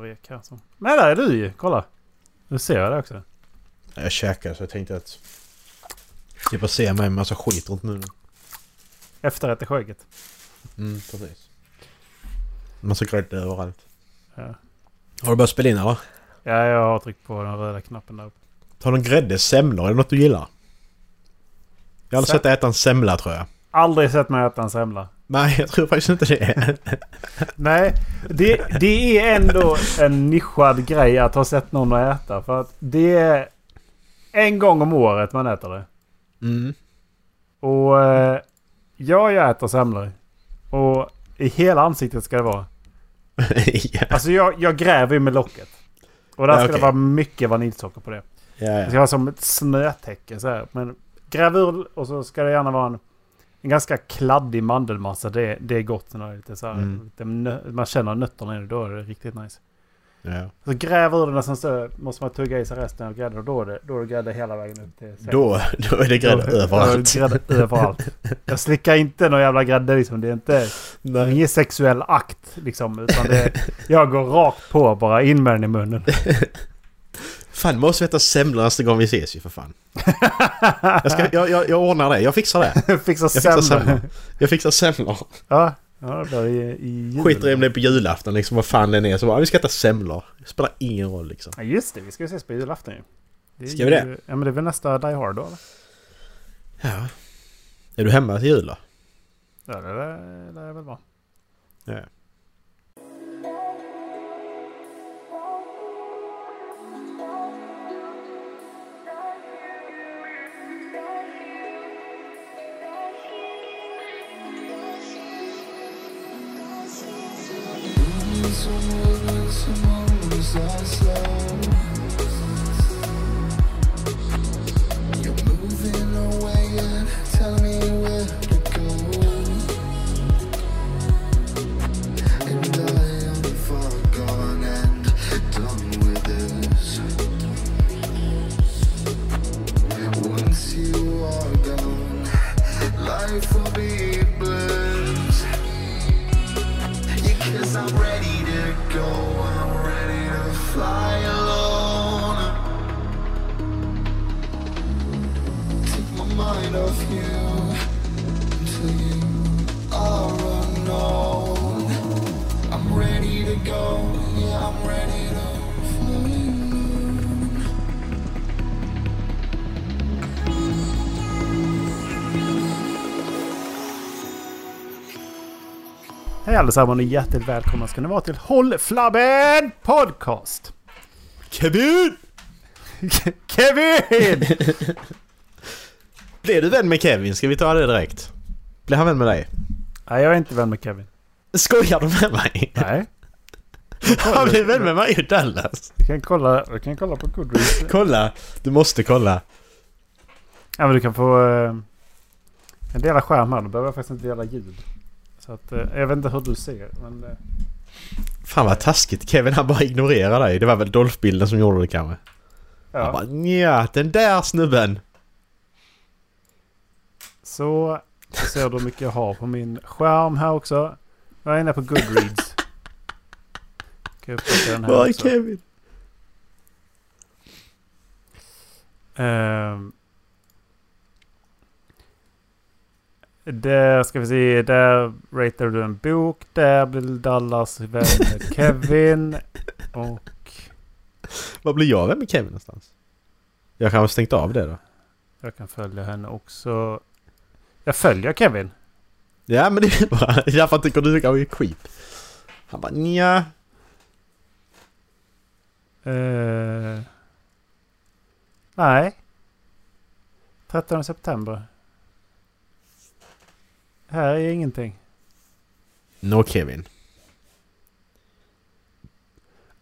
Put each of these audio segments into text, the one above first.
Rek här så. Men där är du ju! Kolla! Nu ser jag det också. Jag käkade så jag tänkte att... Slippa se mig med massa skit runt munnen. Efterrätt i skägget. Mm, precis. Massa grädde överallt. Ja. Har du börjat spela in eller? ja, jag har tryckt på den röda knappen där uppe. Tar du en grädde, semlor? Är det något du gillar? Jag har aldrig Se- sett dig äta en semla tror jag. Aldrig sett mig äta en semla. Nej, jag tror faktiskt inte det. Nej, det, det är ändå en nischad grej att ha sett någon äta. För att det är en gång om året man äter det. Mm. Och eh, ja, jag äter semlor. Och i hela ansiktet ska det vara. ja, Alltså jag, jag gräver ju med locket. Och där Ja, ska okej. det vara mycket vaniljsocker på det. ja, Det ja. ska vara som ett snötäcke så här. Men gräv ur och så ska det gärna vara en, en ganska kladdig mandelmassa. Det, det är gott när det är lite så här. Mm. Nö- man känner nötterna i det. Då är det riktigt nice. ja. Så gräv ur den och sen så måste man tugga i sig resten av grädden. Och då är det, då är det grädde hela vägen upp till sen. Då, då är det grädde Då- överallt. då är det Grädde överallt. Jag slickar inte någon jävla grädde liksom. Det är inte det Nej. ingen sexuell akt liksom. Utan det, jag går rakt på bara in med den i munnen. Fan, måste vi äta semlor nästa gång vi ses ju för fan. Jag, ska, jag, jag, jag ordnar det. Jag fixar det. Fixa Jag fixar semlor. Jag fixar semlor. Ja, ja det i, i jul. Skiter i om det är på julafton liksom, vad fan det är. Så bara, vi ska äta semlor. Det spelar ingen roll liksom. Ja just det, vi ska ju ses på julafton ju. Det Ska vi ju- det? Ja men det är väl nästa Die Hard då eller? Ja. Är du hemma till jul då? Ja det lär lär väl vara. Ja. Peace. Allesammans och hjärtligt välkomna ska ni vara till Håll Flabben Podcast! Kevin! Kevin! Blev du vän med Kevin? Ska vi ta det direkt? Blev han vän med dig? Nej jag är inte vän med Kevin. Skojar du med mig? Nej. Han blev vän med mig i Dallas. Vi kan kolla, vi kan kolla på Goodreads. Kolla! Du måste kolla. Ja men du kan få eh, en dela skärm här. Då behöver jag faktiskt inte dela ljud. Så att eh, jag vet inte hur du ser. Men, eh, Fan vad taskigt. Kevin han bara ignorerar dig. Det var väl Dolph-bilden som gjorde det kanske. Han ja. bara nja, den där snubben. Så, så ser du hur mycket jag har på min skärm här också. Jag är inne på Goodreads. Ska jag Var är. Kevin? Ehm. Där ska vi se. Där ratear du en bok. Där blir Dallas vän med Kevin. Och Var blir jag vän med Kevin någonstans? Jag kan ha stängt av det då. jag kan följa henne också. Jag följer Kevin. Ja men det är bra. Därför tycker du kanske är creep. Han bara nja. Eh, nej. 13 september. Här är ingenting. No Kevin.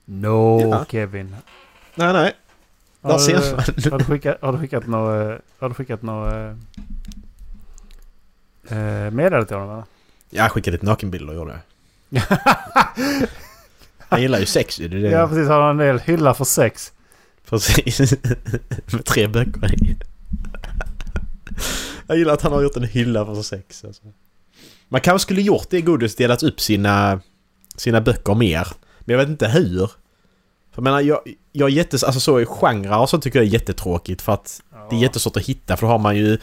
No Ja. Kevin. Nej nej. Där Har ser du, man. har du skickat, har du skickat något, har du skickat något eh, eh, meddelande till honom? eller? Jag skickade lite nakenbilder gjorde jag. Han gillar ju sex ju. Det är det. Ja precis, har han en del hylla för sex. Precis. Med tre böcker i. Jag gillar att han har gjort en hylla för sex. Alltså. Man kanske skulle gjort det i Godis, delat upp sina, sina böcker mer. Men jag vet inte hur. För jag menar, jag, jag är jättes... Alltså så i genrer och så tycker jag det är jättetråkigt för att det är jättesvårt att hitta för då har man ju...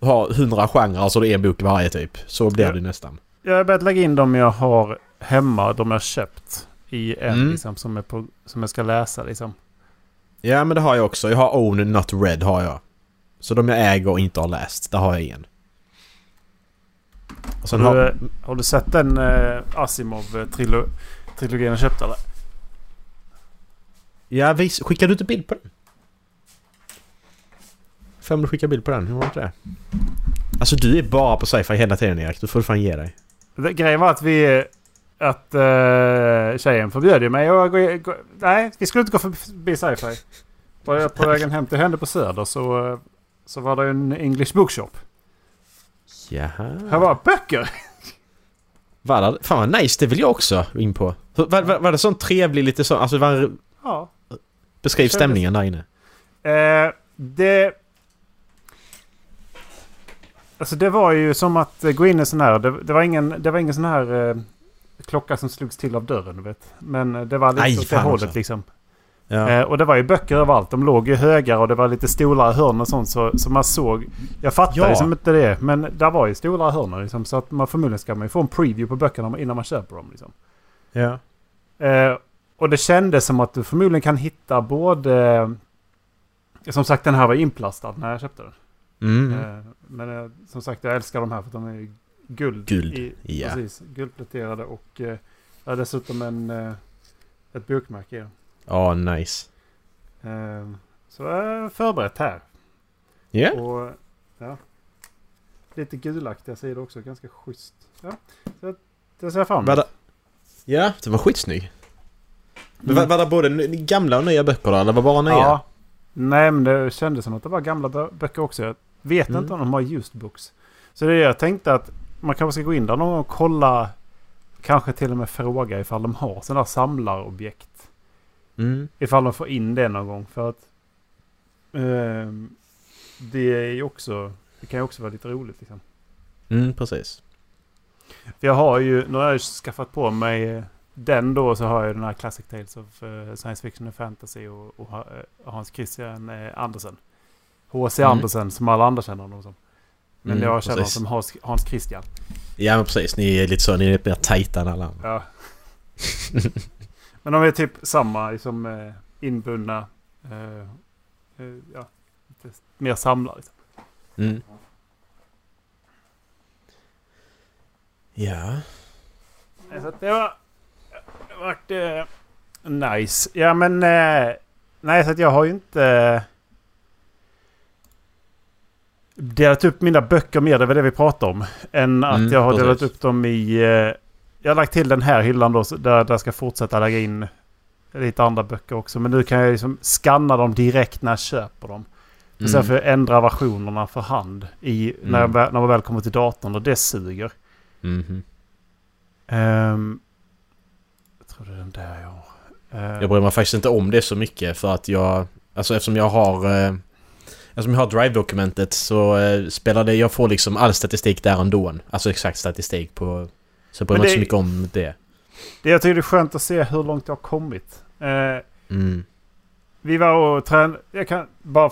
har hundra genrer så det är en bok i varje typ. Så blir Ja. det nästan. Jag har börjat lägga in dem jag har hemma, de jag köpt. I en Mm. liksom, som, är på, som jag ska läsa liksom. Ja men det har jag också. Jag har Own Not Red har jag. Så de jag äger och inte har läst, där har jag en. Sen Har du, har... har du sett den eh, Asimov-trilogin jag köpte eller? Ja, vis, skickade du inte bild på den? Får du skicka bild på den? Hur var det inte det? Alltså du är bara på sci-fi hela tiden Erik. Du får fan ge dig. Det, grejen var att vi... Att uh, tjejen förbjöd ju mig att gå. Nej, vi skulle inte gå förbi sci-fi. På, på vägen hem till henne på Söder så, eh, så var det en English bookshop. Jaha. Här var böcker! Var det, fan vad nice, det vill jag också in på. Var, var, var det sån trevlig lite så... Alltså var, Ja. beskriv stämningen där inne. Eh, det... Alltså det var ju som att gå in i sån här... Det, det, var, ingen, det var ingen sån här eh, klocka som slogs till av dörren, du vet. Men det var lite Aj, åt det hållet också. liksom. Ja. Eh, och det var ju böcker överallt. De låg ju högar och det var lite stolar i hörn och sånt. Så, så man såg... Jag fattade Ja. liksom inte det. Men där var ju stolar i hörnen liksom. Så att man förmodligen ska man ju få en preview på böckerna innan man köper dem. Liksom. ja. Eh, och det kändes som att du förmodligen kan hitta både... Som sagt den här var inplastad när jag köpte den. Mm. Eh, men eh, som sagt jag älskar de här för att de är guld. Guld, I, ja. Precis, guldpläterade och eh, dessutom en, eh, ett bokmärke i den. Ja, nice. Eh, så jag är förberett här. Ja. Och ja, lite gulaktiga sidor också. Ganska schysst. Ja, så det ser jag fram emot. Ja, det var skitsnygg. Men Mm. var, var det både gamla och nya böcker då? Eller var bara nya? Ja. Nej, men det kändes som att det var gamla bö- böcker också. Jag vet Mm. inte om de har used books. Så det är det jag tänkte att man kanske ska gå in där någon gång och kolla. Kanske till och med fråga ifall de har sådana samlarobjekt. Mm. Ifall de får in det någon gång. För att ehm, det är ju också, det kan ju också vara lite roligt liksom. Mm, precis. För jag har ju, nu har jag ju skaffat på mig eh, den då så har jag den här Classic Tales of eh, Science Fiction and Fantasy och, och eh, Hans Christian eh, Andersen. H.C. Mm. Andersen som alla andra känner honom som. Men Mm, jag känner honom som Hans, Hans Christian. Ja, men precis. Ni är lite så, ni är lite mer tajta än alla andra. Ja. Men de är typ samma, liksom eh, inbundna. Eh, eh, ja, mer samlare. Liksom. Mm. Ja. Så det var... Det vart eh, nice. Ja men... Eh, nej så att jag har ju inte... Eh, delat upp mina böcker mer, det var det vi pratade om. Än att Mm, jag har delat upp dem i... Eh, jag har lagt till den här hyllan då, där, jag ska fortsätta lägga in lite andra böcker också. Men nu kan jag liksom scanna dem direkt när jag köper dem. Mm. Sen får jag ändra versionerna för hand i, när, jag, Mm. när man väl kommer till datorn och det suger. Mhm. Ehm, jag tror det är den där jag har. Ehm, Jag bryr mig faktiskt inte om det så mycket för att jag... Alltså eftersom jag har... Eh, eftersom jag har Drive-dokumentet så eh, spelar det... Jag får liksom all statistik där ändå. Alltså exakt statistik på... Så jag bryr mig inte så mycket om det. det jag tycker det är skönt att se hur långt jag har kommit. Eh, Mm. vi var och tränade. Jag kan bara,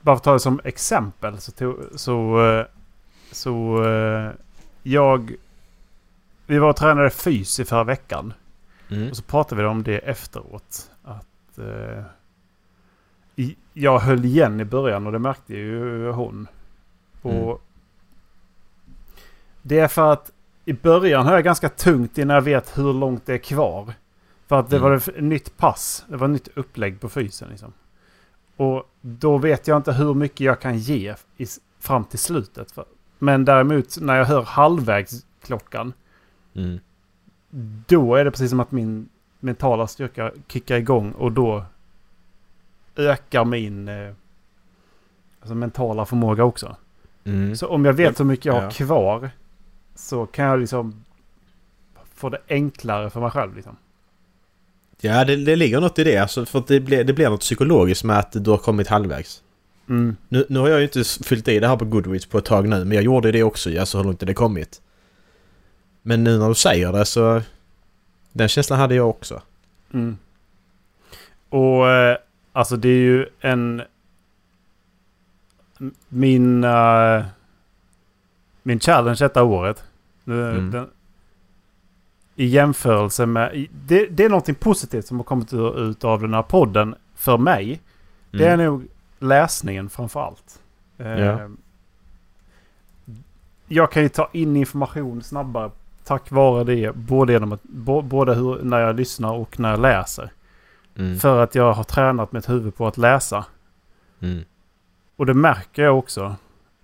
bara för att ta det som exempel. Så, tog, så, eh, så eh, jag... Vi var och tränade fys i förra veckan. Mm. Och så pratade vi om det efteråt. Att eh, jag höll igen i början och det märkte ju hon. Och Mm. Det är för att i början har jag ganska tungt innan jag vet hur långt det är kvar. För att det Mm. var ett nytt pass. Det var ett nytt upplägg på fysen liksom. Och då vet jag inte hur mycket jag kan ge i, fram till slutet. Men däremot när jag hör halvvägs klockan. Mm. Då är det precis som att min mentala styrka kickar igång och då ökar min eh, alltså mentala förmåga också. Mm. Så om jag vet hur mycket jag har kvar så kan jag liksom få det enklare för mig själv. Liksom. Ja, det, det ligger något i det. Alltså, för det, blir, det blir något psykologiskt med att du har kommit halvvägs. Mm. Nu, nu har jag ju inte fyllt i det här på Goodreads på ett tag nu, men jag gjorde det också, ju, alltså hur långt det kommit. Men nu när du säger det så... Den känslan hade jag också. Mm. alltså det är ju en... Min... eh, min challenge detta året. Mm. den, I jämförelse med... Det, det är någonting positivt som har kommit ut av den här podden för mig. Det är Mm. nog läsningen framför allt. Eh, Ja. Jag kan ju ta in information snabbare tack vare det. Både, genom att, bo, både hur, när jag lyssnar och när jag läser. Mm. För att jag har tränat mitt huvud på att läsa. Mm. Och det märker jag också.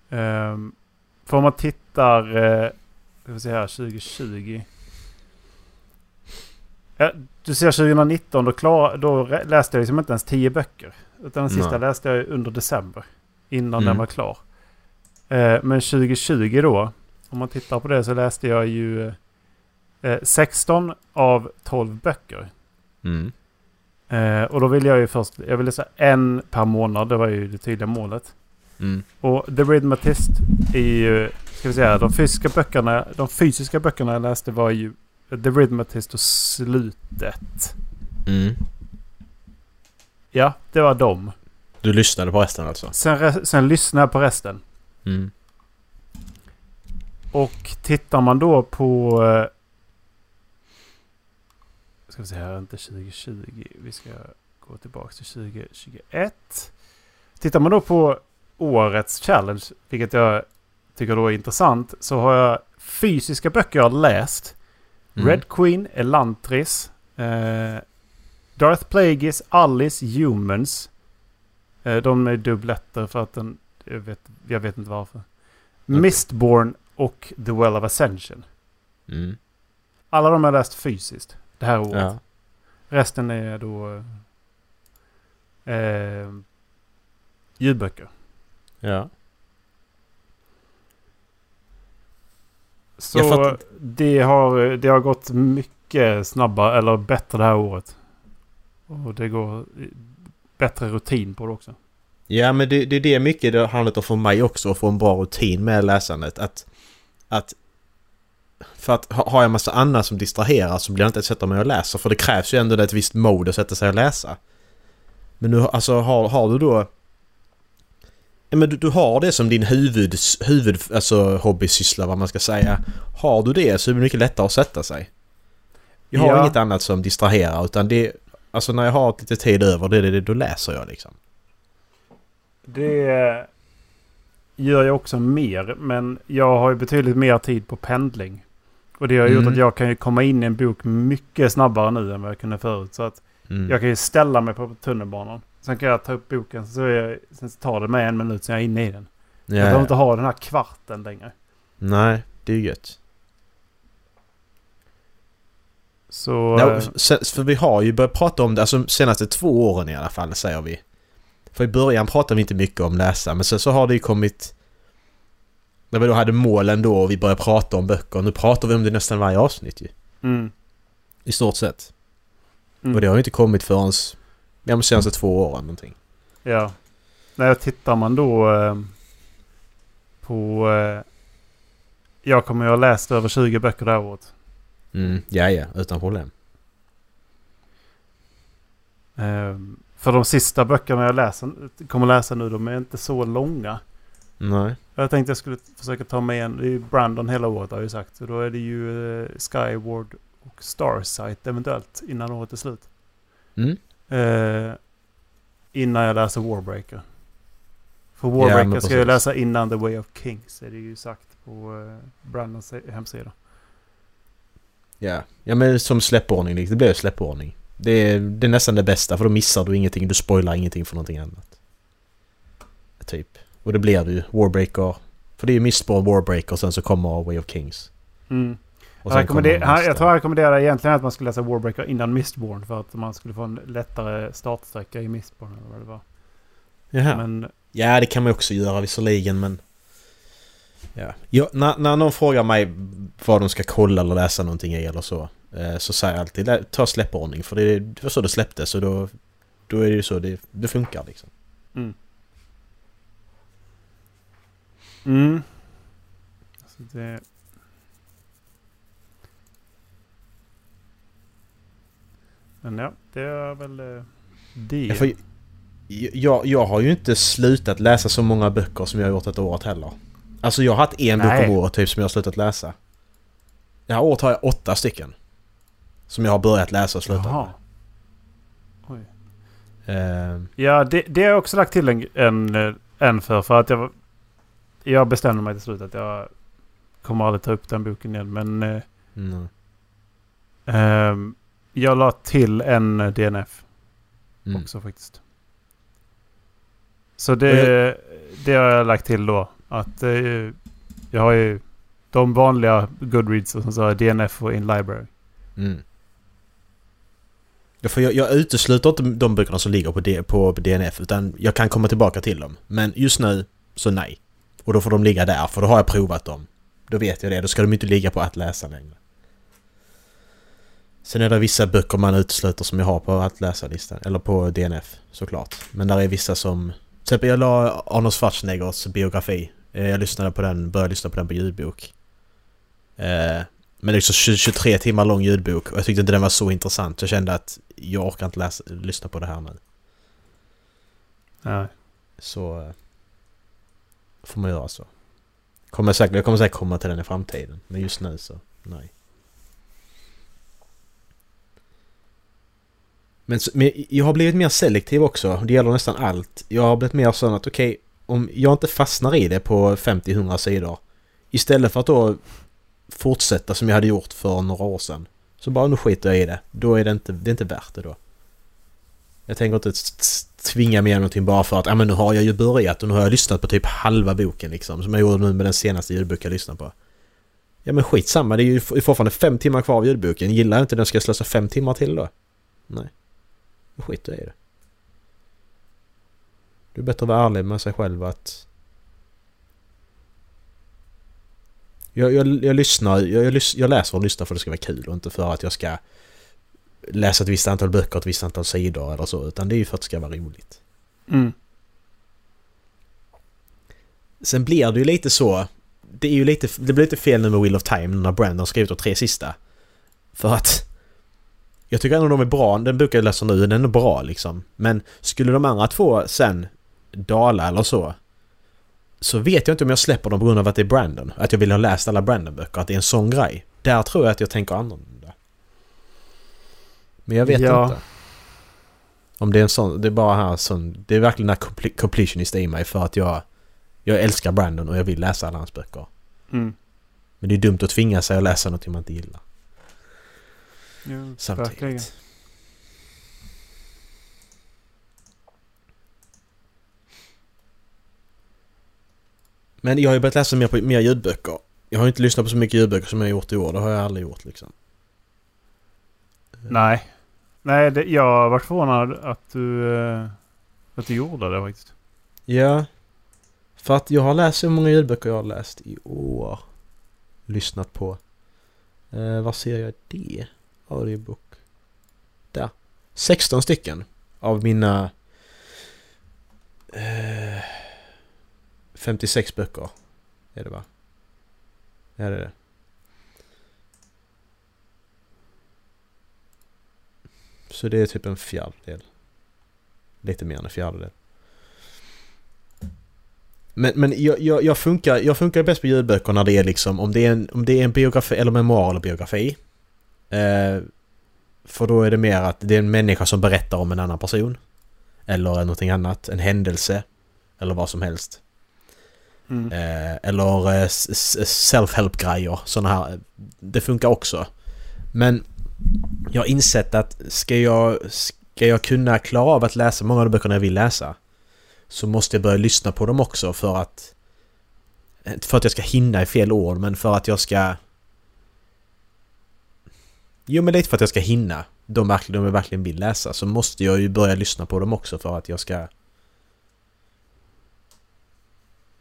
Um, för om man tittar... Ska vi se här, 2020. Ja, du ser 2019, då, klar, då läste jag liksom inte ens 10 böcker. Utan den sista Nej. läste jag under december. Innan Mm. den var klar. Eh, men 2020 då, om man tittar på det så läste jag ju eh, 16 av 12 böcker. Mm. Eh, och då ville jag ju först, jag ville säga en per månad, det var ju det tydliga målet. Mm. Och The Rhythmatist är ju, ska vi säga, de fysiska böckerna, de fysiska böckerna jag läste var ju The Rhythmatist och slutet. Mm. Ja, det var dem. Du lyssnade på resten alltså? Sen, sen lyssnade jag på resten. Mm. Och tittar man då på... eh, Ska vi se här, inte 2020. Vi ska gå tillbaka till 2021. Tittar man då på årets challenge, vilket jag tycker då är intressant, så har jag fysiska böcker jag har läst. Mm. Red Queen, Elantris, eh, Darth Plagueis, Alice, Humans. Eh, de är dubbletter för att den... Jag vet, jag vet inte varför. Okej. Mistborn och The Well of Ascension. Mm. Alla de har jag läst fysiskt det här året. Ja. Resten är då eh, eh, ljudböcker. Ja. Så fattar det har, det har gått mycket snabbare eller bättre det här året. Och det går bättre rutin på det också. Ja men det, det är det mycket det har handlat om för mig också att få en bra rutin med läsandet. Att, att för att ha- har jag massa annat som distraherar så blir det inte att sätta mig och läsa. För det krävs ju ändå ett visst mod att sätta sig och läsa. Men nu alltså har, har du då... Men du, du har det som din huvud, huvud alltså hobbysyssla vad man ska säga. Har du det så är det mycket lättare att sätta sig. Jag har Ja. inget annat som distraherar utan det... Alltså när jag har lite tid över det, det, det, då läser jag liksom. Det gör jag också mer. Men jag har ju betydligt mer tid på pendling. Och det har gjort Mm. att jag kan ju komma in i en bok mycket snabbare nu än vad jag kunde förut. Så att Mm. jag kan ju ställa mig på tunnelbanan. Sen kan jag ta upp boken. Så jag, sen tar det mig en minut så jag är inne i den. Ja, jag behöver inte ha den här kvarten längre. Nej, det är ju gött. Så... Ja, eh, sen- för vi har ju börjat prata om det, alltså senaste två åren i alla fall säger vi. För i början pratade vi inte mycket om läsa men sen så har det ju kommit... När vi då hade målen då och vi började prata om böcker. Nu pratar vi om det nästan varje avsnitt ju. mm, I stort sett. mm. Och det har ju inte kommit förrän... Ja de senaste två åren någonting. Ja. När tittar man då eh, på... Eh, jag kommer ju ha läst över 20 böcker det här året. Mm, ja, ja, utan problem. Eh, för de sista böckerna jag läser, kommer läsa nu, de är inte så långa. Nej. Jag tänkte jag skulle försöka ta med en. Det är ju Brandon hela året har jag ju sagt. Så då är det ju eh, Skyward och Starsight eventuellt innan året är slut. Mm. Eh, innan jag läser Warbreaker. För Ja, Warbreaker men ska jag läsa innan The Way of Kings. Är det ju sagt på eh, Brandons hemsida. Ja. ja, men som släppordning, liksom. det blir släppordning. Det är, det är nästan det bästa för då missar du ingenting, du spoilar ingenting för någonting annat. Typ. Och det blir ju. Warbreaker. För det är ju Mistborn, Warbreaker och sen så kommer Way of Kings. Mm. Och Jag, rekommenderar, jag tror jag rekommenderar egentligen att man skulle läsa Warbreaker innan Mistborn. För att man skulle få en lättare startsträcka i Mistborn. Eller vad det var. Jaha. Men Ja, det kan man också göra visserligen men... Ja. ja när, när någon frågar mig vad de ska kolla eller läsa någonting i eller så. Eh, så säger jag alltid "Lä- ta släppordning för det, det var så det släpptes och då, då är det ju så det, det funkar liksom. Mm. Mm. Alltså det... Men ja, det är väl eh, det. Ja, jag, jag har ju inte slutat läsa så många böcker som jag har gjort ett året heller. Alltså jag har haft en bok Nej. om året typ som jag har slutat läsa. Det här året har jag åtta stycken. Som jag har börjat läsa och slutat Jaha. med. Oj. Eh, Ja, det, det har jag också lagt till en, en, en för. För att jag, jag bestämde mig till slut att jag kommer aldrig ta upp den boken igen. Men mm, ehm, jag la till en eh, DNF mm. också faktiskt. Så det, det har jag lagt till då. Att eh, jag har ju de vanliga Goodreads och sen så jag DNF och In Library. Mm. Ja, för jag, jag utesluter inte de böckerna som ligger på, D, på DNF utan jag kan komma tillbaka till dem. Men just nu så nej. Och då får de ligga där för då har jag provat dem. Då vet jag det. Då ska de inte ligga på att läsa längre. Sen är det vissa böcker man utesluter som jag har på att läsa-listan. Eller på DNF såklart. Men där är vissa som... Till exempel jag la Arnold Schwarzeneggers biografi. Eh, Jag lyssnade på den, började lyssna på den på ljudbok. Eh, men liksom 20 23 timmar lång ljudbok och jag tyckte inte den var så intressant. Jag kände att jag orkar inte läsa, lyssna på det här nu. Ja. Så... eh, Får man göra så. Kommer säkert, jag kommer säkert komma till den i framtiden. Men just nu så, nej. Men, men jag har blivit mer selektiv också. Det gäller nästan allt. Jag har blivit mer sån att okej, om jag inte fastnar i det på 50-100 sidor. Istället för att då fortsätta som jag hade gjort för några år sedan. Så bara nu skiter jag i det. Då är det inte, det är inte värt det då. Jag tänker inte tvinga mig igenom någonting bara för att ja, men nu har jag ju börjat och nu har jag lyssnat på typ halva boken liksom. Som jag gjorde nu med den senaste ljudboken jag lyssnade på. Ja men skitsamma, det är ju fortfarande fem timmar kvar av ljudboken. Gillar jag inte den ska jag slösa fem timmar till då? Nej. Då skiter jag i det. Det är bättre att vara ärlig med sig själv att... Jag, jag, jag lyssnar, jag, jag, jag läser och lyssnar för att det ska vara kul och inte för att jag ska läsa ett visst antal böcker, ett visst antal sidor eller så. Utan det är ju för att det ska vara roligt. Mm. Sen blir det ju lite så... Det är ju lite... Det blir lite fel nu med Wheel of Time när Brandon skrivit de tre sista. För att... Jag tycker ändå de är bra. Den boken jag läser nu, den är bra liksom. Men skulle de andra två sen dala eller så. Så vet jag inte om jag släpper dem på grund av att det är Brandon. Att jag vill ha läst alla Brandon-böcker. Att det är en sån grej. Där tror jag att jag tänker annorlunda. Men jag vet Ja. inte. Om det är en sån... Det är bara här sån... Det är verkligen den här completionist i mig för att jag... Jag älskar Brandon och jag vill läsa alla hans böcker. Mm. Men det är dumt att tvinga sig att läsa något man inte gillar. Jo, verkligen. Samtidigt. Men jag har ju börjat läsa mer, på, mer ljudböcker. Jag har ju inte lyssnat på så mycket ljudböcker som jag har gjort i år. Det har jag aldrig gjort liksom. Nej. Nej, det, jag har varit förvånad att du, eh, att du gjorde det faktiskt. Ja. För att jag har läst hur många ljudböcker jag har läst i år. Lyssnat på. Eh, vad ser jag det? Audiobook. Där. 16 stycken. Av mina... Eh, 56 böcker. Är det va? Ja det är det. Så det är typ en fjärdedel. Lite mer än en fjärdedel. Men, men jag, jag, jag, funkar, jag funkar bäst på ljudböcker när det är liksom om det är en, om det är en biografi eller memoar eller biografi. Eh, för då är det mer att det är en människa som berättar om en annan person. Eller någonting annat, en händelse. Eller vad som helst. Mm. Eh, eller eh, self-help-grejer. Sådana här. Det funkar också. Men jag har insett att ska jag, ska jag kunna klara av att läsa många av de böckerna jag vill läsa så måste jag börja lyssna på dem också för att inte för att jag ska hinna i fel ord men för att jag ska Jo men lite för att jag ska hinna de, verkligen, de jag verkligen vill läsa så måste jag ju börja lyssna på dem också för att jag ska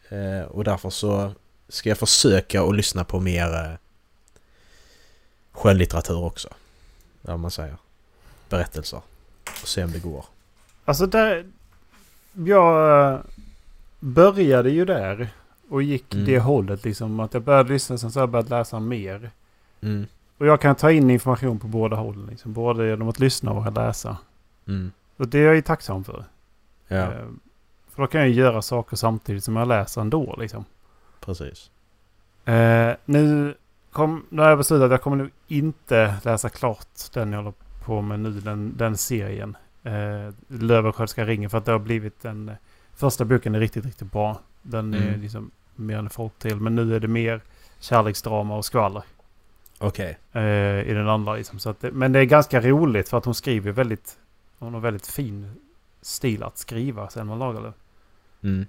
eh, Och därför så ska jag försöka att lyssna på mer eh, skönlitteratur också. Vad man säger. Berättelser. Och se om det går. Alltså där... Jag eh, började ju där. Och gick Mm. det hållet liksom. Att jag började lyssna sen så har jag börjat läsa mer. Mm. Och jag kan ta in information på båda hållen. Liksom. Både genom att lyssna och att läsa. Mm. Och det är jag ju tacksam för. Ja, Eh, För då kan jag göra saker samtidigt som jag läser ändå liksom. precis. Eh, nu, kom, nu har jag beslutat att jag kommer nog inte läsa klart den jag håller på med nu, den, den serien. Eh, Löwenskiöldska ringen för att det har blivit den... eh, Första boken är riktigt, riktigt bra. Den är Mm. liksom mer än folk till. Men nu är det mer kärleksdrama och skvaller. Okej. eh, i den andra. Liksom. Så att men det är ganska roligt för att hon skriver väldigt... Hon har väldigt fin stil att skriva, Selma Lagerlöf. Mm.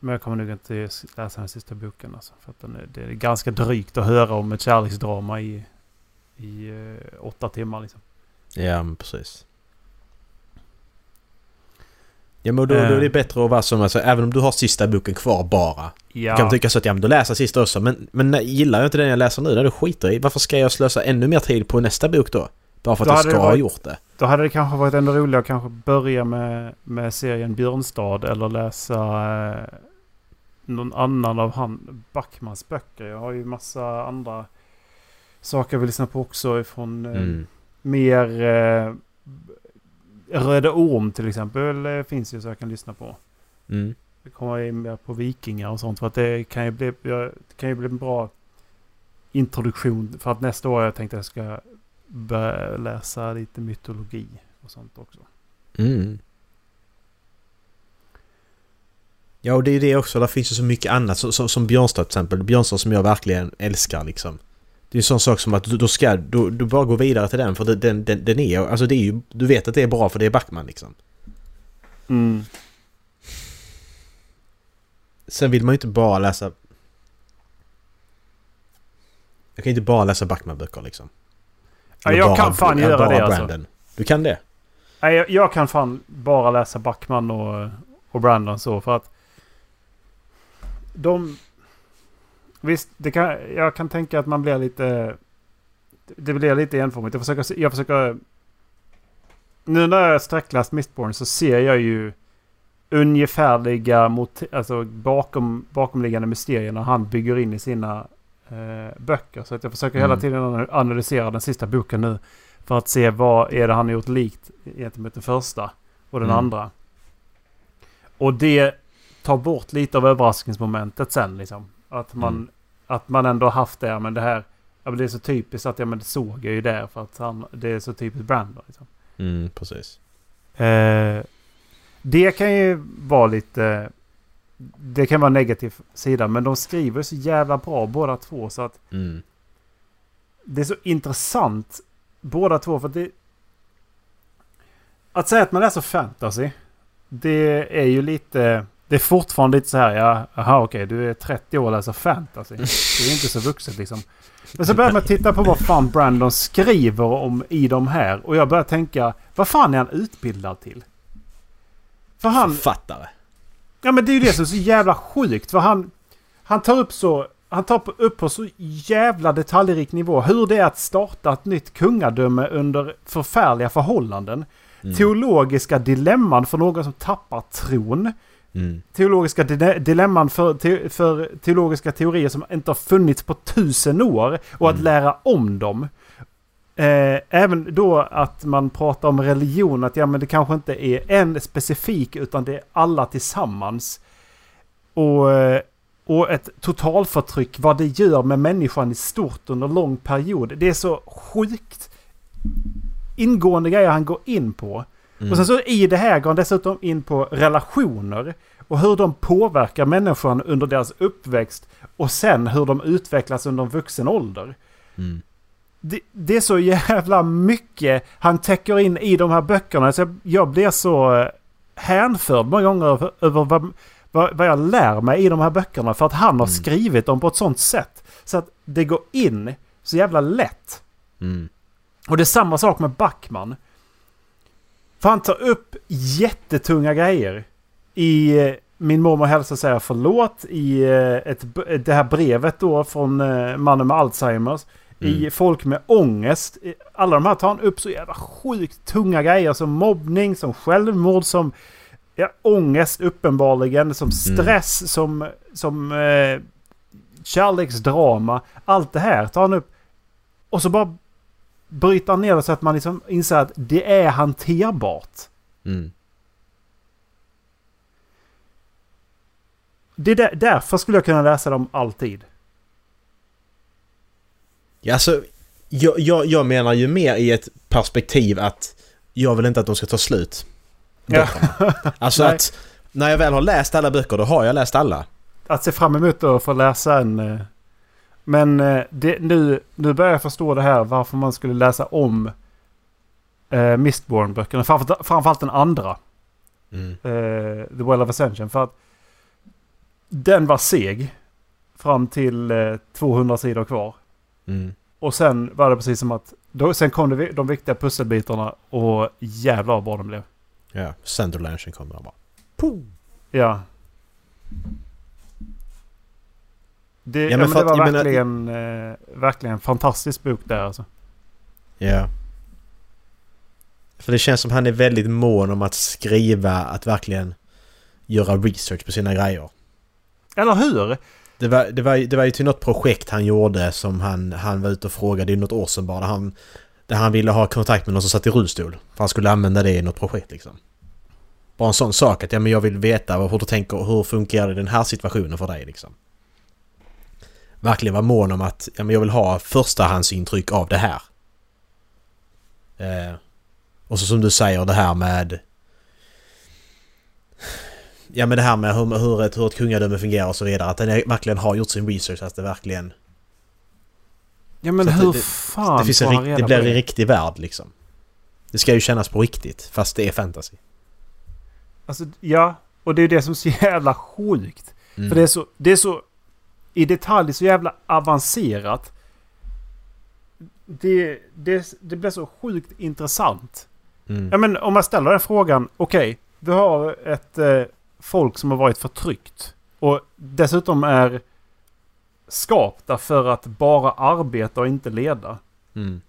Men jag kommer nog inte läsa den sista boken. Alltså, för att den är, det är ganska drygt att höra om ett kärleksdrama i, i eh, åtta timmar. Liksom. Ja, men precis. Ja men då, då är det Eh. bättre att vara som, alltså, även om du har sista boken kvar bara. Ja, Du kan tycka så att ja men då läser jag sista också. Men, men gillar jag inte den jag läser nu, då skiter jag i. Varför ska jag slösa ännu mer tid på nästa bok då? Bara för att Då jag ska det ha varit- gjort det. då hade det kanske varit ännu roligare att kanske börja med, med serien Björnstad eller läsa eh, någon annan av han, Backmans böcker. Jag har ju massa andra saker jag vill lyssna på också ifrån eh, Mm. mer... Eh, Röda Orm till exempel eh, finns ju så jag kan lyssna på. Mm. Det kommer in mer på vikingar och sånt. För att det kan ju bli, kan ju bli en bra introduktion. För att nästa år jag tänkt att jag ska börja läsa lite mytologi och sånt också. Mm. Ja och det är det också, där finns ju så mycket annat som, som, som Björnstad till exempel. Björnstad som jag verkligen älskar liksom. Det är en sån sak som att du, då ska du, du bara gå vidare till den för den, den, den är alltså det är ju, du vet att det är bra för det är Backman liksom. Mm. Sen vill man ju inte bara läsa... Jag kan inte bara läsa Backman-böcker liksom. Ja, jag bara- kan fan göra bara det alltså. Brandon. Du kan det? Nej, jag, jag kan fan bara läsa Backman och, och Brandon så för att de... Visst, det kan, jag kan tänka att man blir lite... Det blir lite enformigt. Jag försöker... Jag försöker nu när jag har sträckläst Mistborn så ser jag ju ungefärliga mot, alltså bakom, bakomliggande mysterierna han bygger in i sina eh, böcker. Så att jag försöker hela Mm. tiden analysera den sista boken nu. För att se vad är det han har gjort likt gentemot den första och den Mm. andra. Och det tar bort lite av överraskningsmomentet sen liksom. Att man, Mm. att man ändå haft det, men det här... Ja, men det är så typiskt att ja, men det såg jag ju där för att han, det är så typiskt Brandon. Liksom. Mm, precis. Eh, det kan ju vara lite... Det kan vara en negativ sida, men de skriver så jävla bra båda två så att Mm. det är så intressant båda två för att det... Att säga att man läser fantasy, det är ju lite... Det är fortfarande lite så här, ja, aha okej, du är 30 år och läser fantasy. Det är inte så vuxet liksom. Men så börjar man titta på vad fan Brandon skriver om i de här. Och jag börjar tänka, vad fan är han utbildad till? För han... Författare. Ja men det är ju det som är så jävla sjukt. För han, han tar upp så... Han tar upp på så jävla detaljrik nivå hur det är att starta ett nytt kungadöme under förfärliga förhållanden. Mm. Teologiska dilemman för någon som tappar tron. Mm. Teologiska di- dilemman för, te, för teologiska teorier som inte har funnits på tusen år. Och att Mm. lära om dem. Eh, även då att man pratar om religion, att ja men det kanske inte är en specifik utan det är alla tillsammans. Och, eh, och ett totalförtryck, vad det gör med människan i stort under lång period. Det är så sjukt ingående grejer han går in på. Mm. Och sen så i det här går han dessutom in på relationer. Och hur de påverkar människan under deras uppväxt. Och sen hur de utvecklas under vuxen ålder. Mm. Det, det är så jävla mycket han täcker in i de här böckerna. Så jag, jag blir så eh, hänförd många gånger över, över vad, vad, vad jag lär mig i de här böckerna. För att han har Mm. skrivit dem på ett sånt sätt. Så att det går in så jävla lätt. Mm. Och det är samma sak med Backman. För han tar upp jättetunga grejer. I eh, Min mormor hälsar säger förlåt. I eh, ett, det här brevet då från eh, mannen med Alzheimers. I Mm. folk med ångest. I- Alla de här tar han upp så jävla sjukt tunga grejer. Som mobbning, som självmord, som ja, ångest uppenbarligen. Som stress, som, som eh, kärleksdrama. Allt det här tar han upp. Och så bara bryta ner det så att man liksom inser att det är hanterbart. Mm. Det är där, därför skulle jag kunna läsa dem alltid. Ja, alltså, jag, jag, jag menar ju mer i ett perspektiv att jag vill inte att de ska ta slut. Ja. alltså att när jag väl har läst alla böcker, då har jag läst alla. Att se fram emot att få läsa en eh, men eh, det, nu, nu börjar jag förstå det här varför man skulle läsa om eh, Mistborn-böckerna. Framförallt, framförallt den andra. Mm. eh, The Well of Ascension. För att den var seg fram till eh, 200 sidor kvar. Mm. Och sen var det precis som att... Då, sen kom det, de viktiga pusselbitarna och jävlar vad bra de blev. Ja, Centerlanchen kommer och bara... Puh. Ja. Det, ja, men men för det att- var jag menar- verkligen, eh, verkligen en fantastisk bok där alltså. Ja. För det känns som han är väldigt mån om att skriva, att verkligen göra research på sina grejer. Eller hur? Det var, det var, det var ju till något projekt han gjorde som han, han var ute och frågade i något år sedan bara. Där han, där han ville ha kontakt med någon som satt i rullstol. För han skulle använda det i något projekt liksom. Bara en sån sak att ja, men jag vill veta hur du tänker, hur funkar den här situationen för dig liksom. Verkligen vara mån om att ja, men jag vill ha förstahandsintryck av det här. Eh, och så som du säger det här med... Ja men det här med hur, hur, ett, hur ett kungadöme fungerar och så vidare. Att den verkligen har gjort sin research. Att det verkligen... Ja men hur det- fan det, finns en, rikt- det blir en riktig värld liksom. Det ska ju kännas på riktigt. Fast det är fantasy. Alltså, ja, och det är det som är så jävla sjukt. Mm. För det är, så, det är så i detalj så jävla avancerat. Det, det, det blir så sjukt intressant. Mm. Ja men om man ställer den frågan. Okej, vi har ett eh, folk som har varit förtryckt. Och dessutom är skapta för att bara arbeta och inte leda. Mm.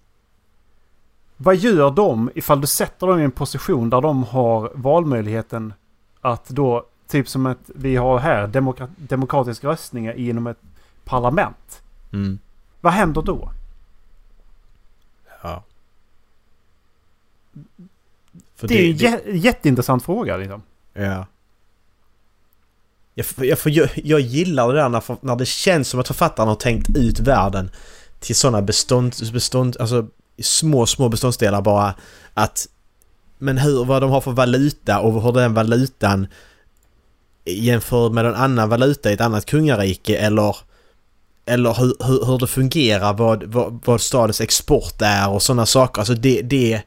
Vad gör de ifall du sätter dem i en position där de har valmöjligheten att då, typ som att vi har här, demokra- demokratisk röstningar inom ett parlament. Mm. Vad händer då? Ja. För Det är en jä- jätteintressant fråga liksom. Ja. Jag, jag, jag, jag gillar det där när, när det känns som att författaren har tänkt ut världen till sådana bestånd, bestånd, alltså små, små beståndsdelar bara att men hur, vad de har för valuta och hur den valutan jämför med en annan valuta i ett annat kungarike eller eller hur, hur, hur det fungerar, vad, vad, vad stadens export är och sådana saker. Alltså det, det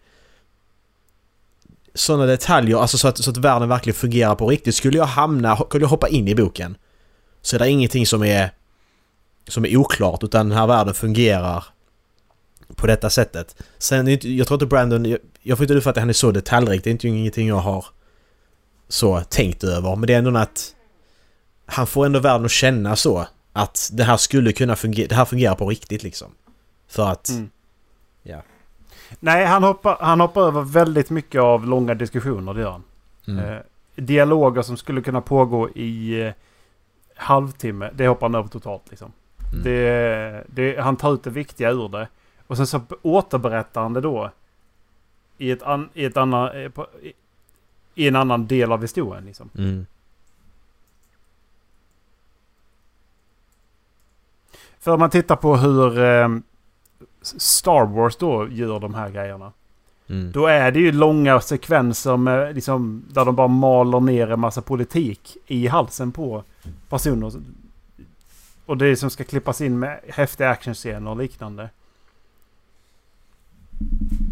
sådana detaljer, alltså så att, så att världen verkligen fungerar på riktigt. Skulle jag hamna, skulle jag hoppa in i boken så är det ingenting som är som är oklart utan den här världen fungerar på detta sättet. Sen, jag tror inte Brandon, jag, jag får inte uppfatta att han är så detaljrik, det är inte ingenting jag har så tänkt över. Men det är ändå att han får ändå världen att känna så att det här skulle kunna fungera, det här fungerar på riktigt liksom. För att, Mm. ja. Nej, han hoppar, han hoppar över väldigt mycket av långa diskussioner, det gör han. Mm. Eh, dialoger som skulle kunna pågå i eh, halvtimme, det hoppar han över totalt liksom. Mm. Det, det, han tar ut det viktiga ur det. Och sen så återberättar han det då. I, ett an, i, ett annan, eh, i, en annan del av historien liksom. Mm. För om man tittar på hur eh, Star Wars då gör de här grejerna. Mm. Då är det ju långa sekvenser med, liksom, där de bara maler ner en massa politik i halsen på personer. Och det som ska klippas in med häftiga actionscener och liknande.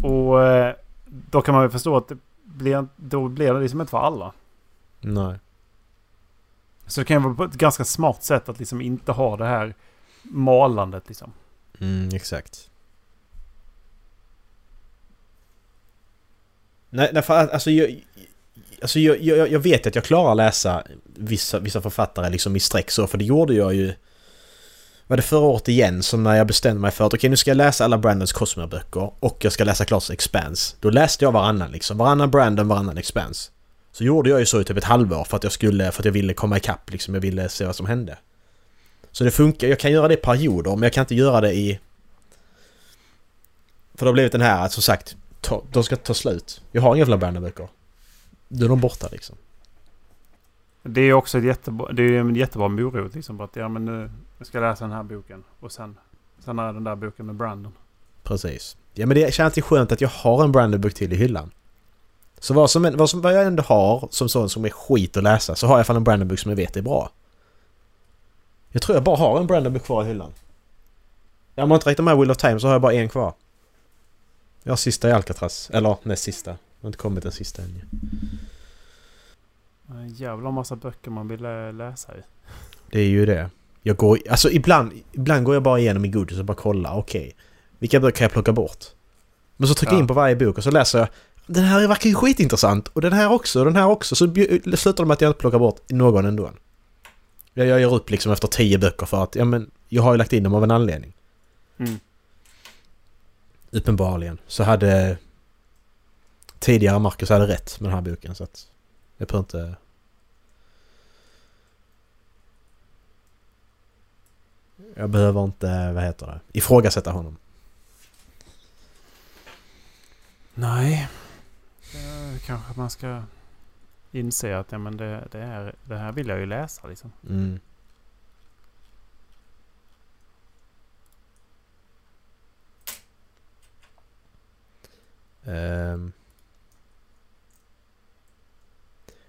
Och eh, då kan man ju förstå att blir, då blir det liksom inte för alla. Nej. Så det kan ju vara på ett ganska smart sätt att liksom inte ha det här malandet liksom. Mm, exakt. Nej, nej för alltså jag... Alltså jag, jag, jag vet att jag klarar läsa vissa, vissa författare liksom i sträck så, för det gjorde jag ju... Var det förra året igen som när jag bestämde mig för att okej nu ska jag läsa alla Brandons Cosmo-böcker och jag ska läsa klart Expanse. Då läste jag varannan liksom. Varannan Brandon, varannan Expanse. Så gjorde jag ju så i typ ett halvår för att jag skulle, för att jag ville komma ikapp liksom. Jag ville se vad som hände. Så det funkar, jag kan göra det i perioder men jag kan inte göra det i... För det har blivit den här att som sagt, ta, de ska ta slut. Jag har inga fler Brandon-böcker. Då är de borta liksom. Det är också ett jättebra, det är en jättebra morot. Liksom, att, ja, men nu jag ska läsa den här boken. Och sen, sen är den där boken med Brandon. Precis. Ja men det känns alltid skönt att jag har en Brandon-bok till i hyllan. Så vad, som, vad, som, vad jag ändå har som sån som är skit att läsa så har jag i alla fall en Brandon-bok som jag vet är bra. Jag tror jag bara har en Brandon-bok kvar i hyllan. Om man inte räknar med Will of Time så har jag bara en kvar. Jag har sista i Alcatraz. Eller näst sista. Jag har inte kommit den sista än ju. En jävla massa böcker man vill lä- läsa i. Det är ju det. Jag går... Alltså ibland, ibland går jag bara igenom i Goodreads och bara kollar. Okej. vilka böcker kan jag plocka bort? Men så trycker jag Ja. in på varje bok och så läser jag. Den här verkar ju skitintressant. Och den här också. Och den här också. Så slutar det med att jag inte plockar bort någon ändå. Jag, jag gör upp liksom efter tio böcker för att ja men jag har ju lagt in dem av en anledning. Mm. Uppenbarligen. Så hade tidigare Marcus hade rätt med den här boken så att jag behöver inte... Jag behöver inte, vad heter det, ifrågasätta honom. Nej. Kanske man ska inse att ja, men det, det, här, det här vill jag ju läsa liksom. Mm. Ehm.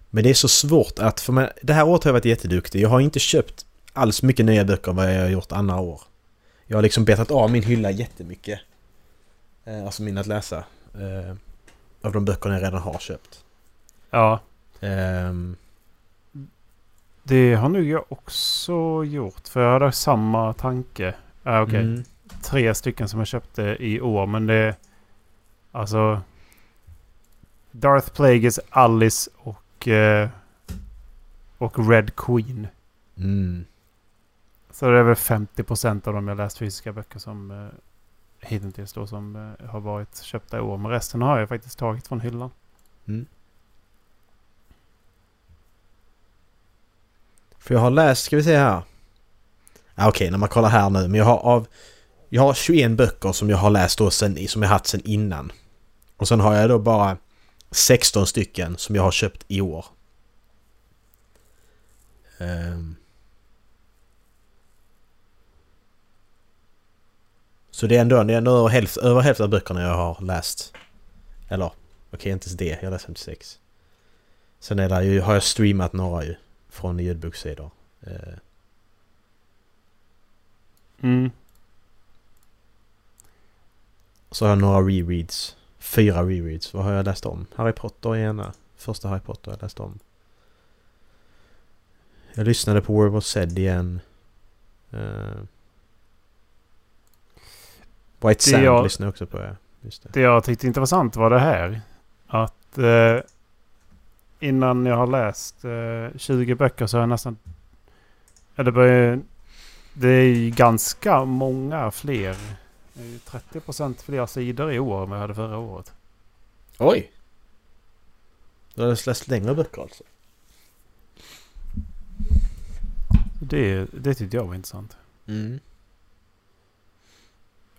Men det är så svårt att, för mig, det här året har jag varit jätteduktig. Jag har inte köpt alls mycket nya böcker vad jag har gjort andra år. Jag har liksom betat av min hylla jättemycket. Eh, alltså min att läsa. Eh, av de böckerna jag redan har köpt. Ja, Ehm, det har nog jag också gjort. För jag hade samma tanke. Ah, Okej, mm. tre stycken som jag köpte i år. Men det... Alltså... Darth Plagueis, Alice och... Eh, och Red Queen. Mm. Så det är väl 50% av de jag läst fysiska böcker som eh, hittills då som eh, har varit köpta i år. Men resten har jag faktiskt tagit från hyllan. Mm. För jag har läst, ska vi se här. Ah, Okej, när man kollar här nu. Men jag har av... Jag har 21 böcker som jag har läst då sen, som jag haft sen innan. Och sen har jag då bara 16 stycken som jag har köpt i år. Um. Så det är ändå, det är ändå över, hälft, över hälften av böckerna jag har läst. Eller, okej inte ens det, jag har läst 56. Sen är det ju, har jag streamat några ju. Från ljudbokssidor. Eh, Mm. så har jag några rereads. Fyra rereads. Vad har jag läst om? Harry Potter är ena. Första Harry Potter jag läst om. Jag lyssnade på Word Was Said igen. Eh, White Det Sand jag- lyssnade jag också på. Ja. Just det. Det jag tyckte intressant var det här. Att eh, innan jag har läst eh, 20 böcker så har jag nästan... Det, börjar, det är ju ganska många fler. Det är ju 30% fler sidor i år än vad jag hade förra året. Oj! Du har läst längre böcker alltså? Det, det tyckte jag var intressant. Mm.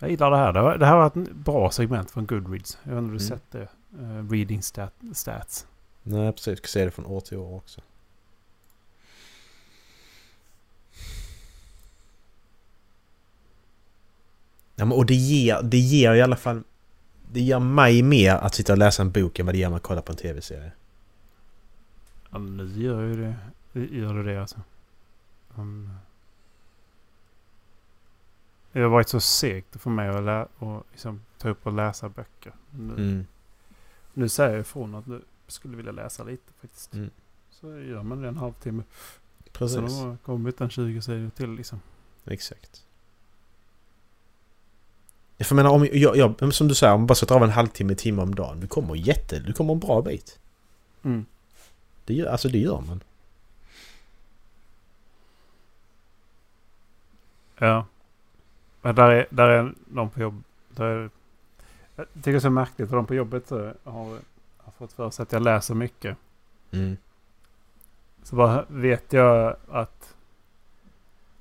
Jag gillar det här. Det, var, det här var ett bra segment från Goodreads. Jag vet inte om du Mm. sett det? Eh, reading stat, stats. Nej precis, jag ska se det från år till år också. Ja, men, och det ger, det ger i alla fall... Det ger mig mer att sitta och läsa en bok än vad det ger mig att kolla på en tv-serie. Ja, nu gör ju det. det gör det, det alltså. Um, det har varit så segt för mig att lä- och liksom, ta upp och läsa böcker. Nu, Mm. nu säger jag ifrån att nu skulle vilja läsa lite faktiskt. Mm. Så gör man det en halvtimme. Precis. Så de har kommit en 20 sidor till liksom. Exakt. Jag menar, om jag, jag, som du säger, om man bara sätter av en halvtimme, timme om dagen. Du kommer jätte... Du kommer en bra bit. Mm. Det gör, alltså det gör man. Ja. Men där är, där är någon på jobb. Där är, jag tycker det är så märkligt att de på jobbet eh, har, har fått för sig att jag läser mycket. Mm. Så bara vet jag att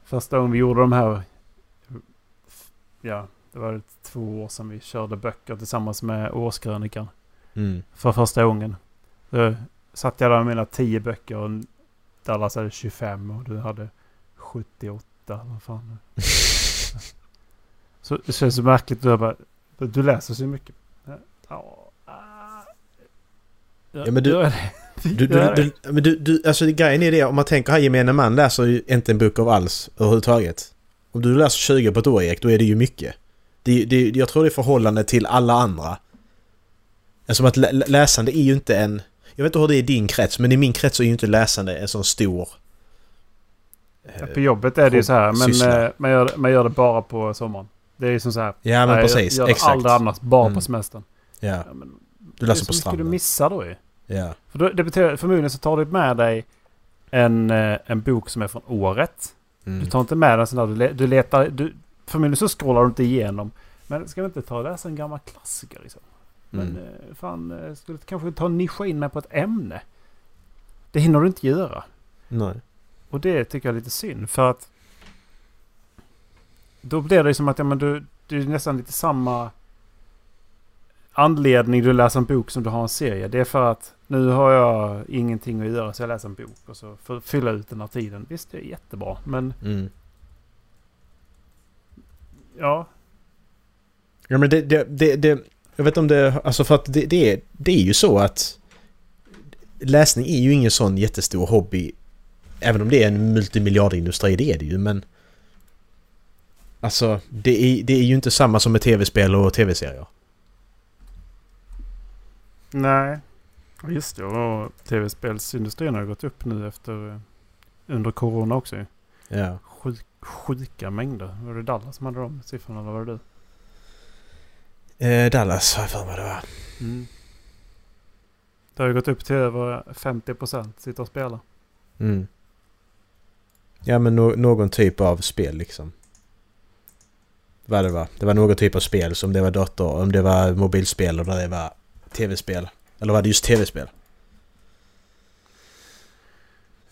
första gången vi gjorde de här, ja, det var två år sedan vi körde böcker tillsammans med Årskrönikan Mm. för första gången. Så satt jag där med mina tio böcker och Dallas hade 25 och du hade 78. Vad fan. så det känns så märkligt. Du, bara, du läser så mycket. Ja, ah. Ja, men du-. Du, du, du, men du, du, alltså grejen är det, om man tänker här gemene man läser ju inte en bok av alls överhuvudtaget. Om du läser 20 på ett år Erik, då är det ju mycket. Det, det, jag tror det är förhållande till alla andra. Alltså att lä- läsande är ju inte en... Jag vet inte hur det är i din krets, men i min krets är ju inte läsande en sån stor... eh, På jobbet är det ju så här. Men eh, man gör, man gör det bara på sommaren. Det är ju som så här. Ja men nej, precis, Jag gör exakt. aldrig annars. Bara Mm. på semestern. Ja, Ja, men, du läser det är på så mycket stranden. du missar då ju. Ja. För då, det betyder, förmodligen så tar du med dig en, eh, en bok som är från året. Mm. Du tar inte med den sån där, du letar, du, förmodligen så scrollar du inte igenom. Men ska vi inte ta och läsa en gammal klassiker liksom? Men Mm. eh, fan, eh, skulle du kanske ta och nischa in mig på ett ämne? Det hinner du inte göra. Nej. Och det tycker jag är lite synd för att då blir det som att ja, men du, det är nästan lite samma anledning du läser en bok som du har en serie. Det är för att nu har jag ingenting att göra så jag läser en bok och så för fylla ut den här tiden. Visst, det är jättebra. Men Mm. ja, Ja men det, det, det, det... Jag vet om det... Alltså för att det, det, är, det är ju så att... Läsning är ju ingen sån jättestor hobby. Även om det är en multimiljardindustri, det är det ju men... Alltså, det är, det är ju inte samma som med tv-spel och tv-serier. nej. Just det, och tv-spelsindustrin har ju gått upp nu efter eh, under corona också. ju. Ja. Sjuk, sjuka mängder. Var det Dallas som hade de siffrorna eller var det du? Eh, Dallas har jag för mig det var. Mm. Det har ju gått upp till över 50% sitter och spelar. Mm. Ja men nå- någon typ av spel liksom. Vad det var. Det var någon typ av spel som det var dator, om det var mobilspel eller det var tv-spel. Eller var det just tv-spel?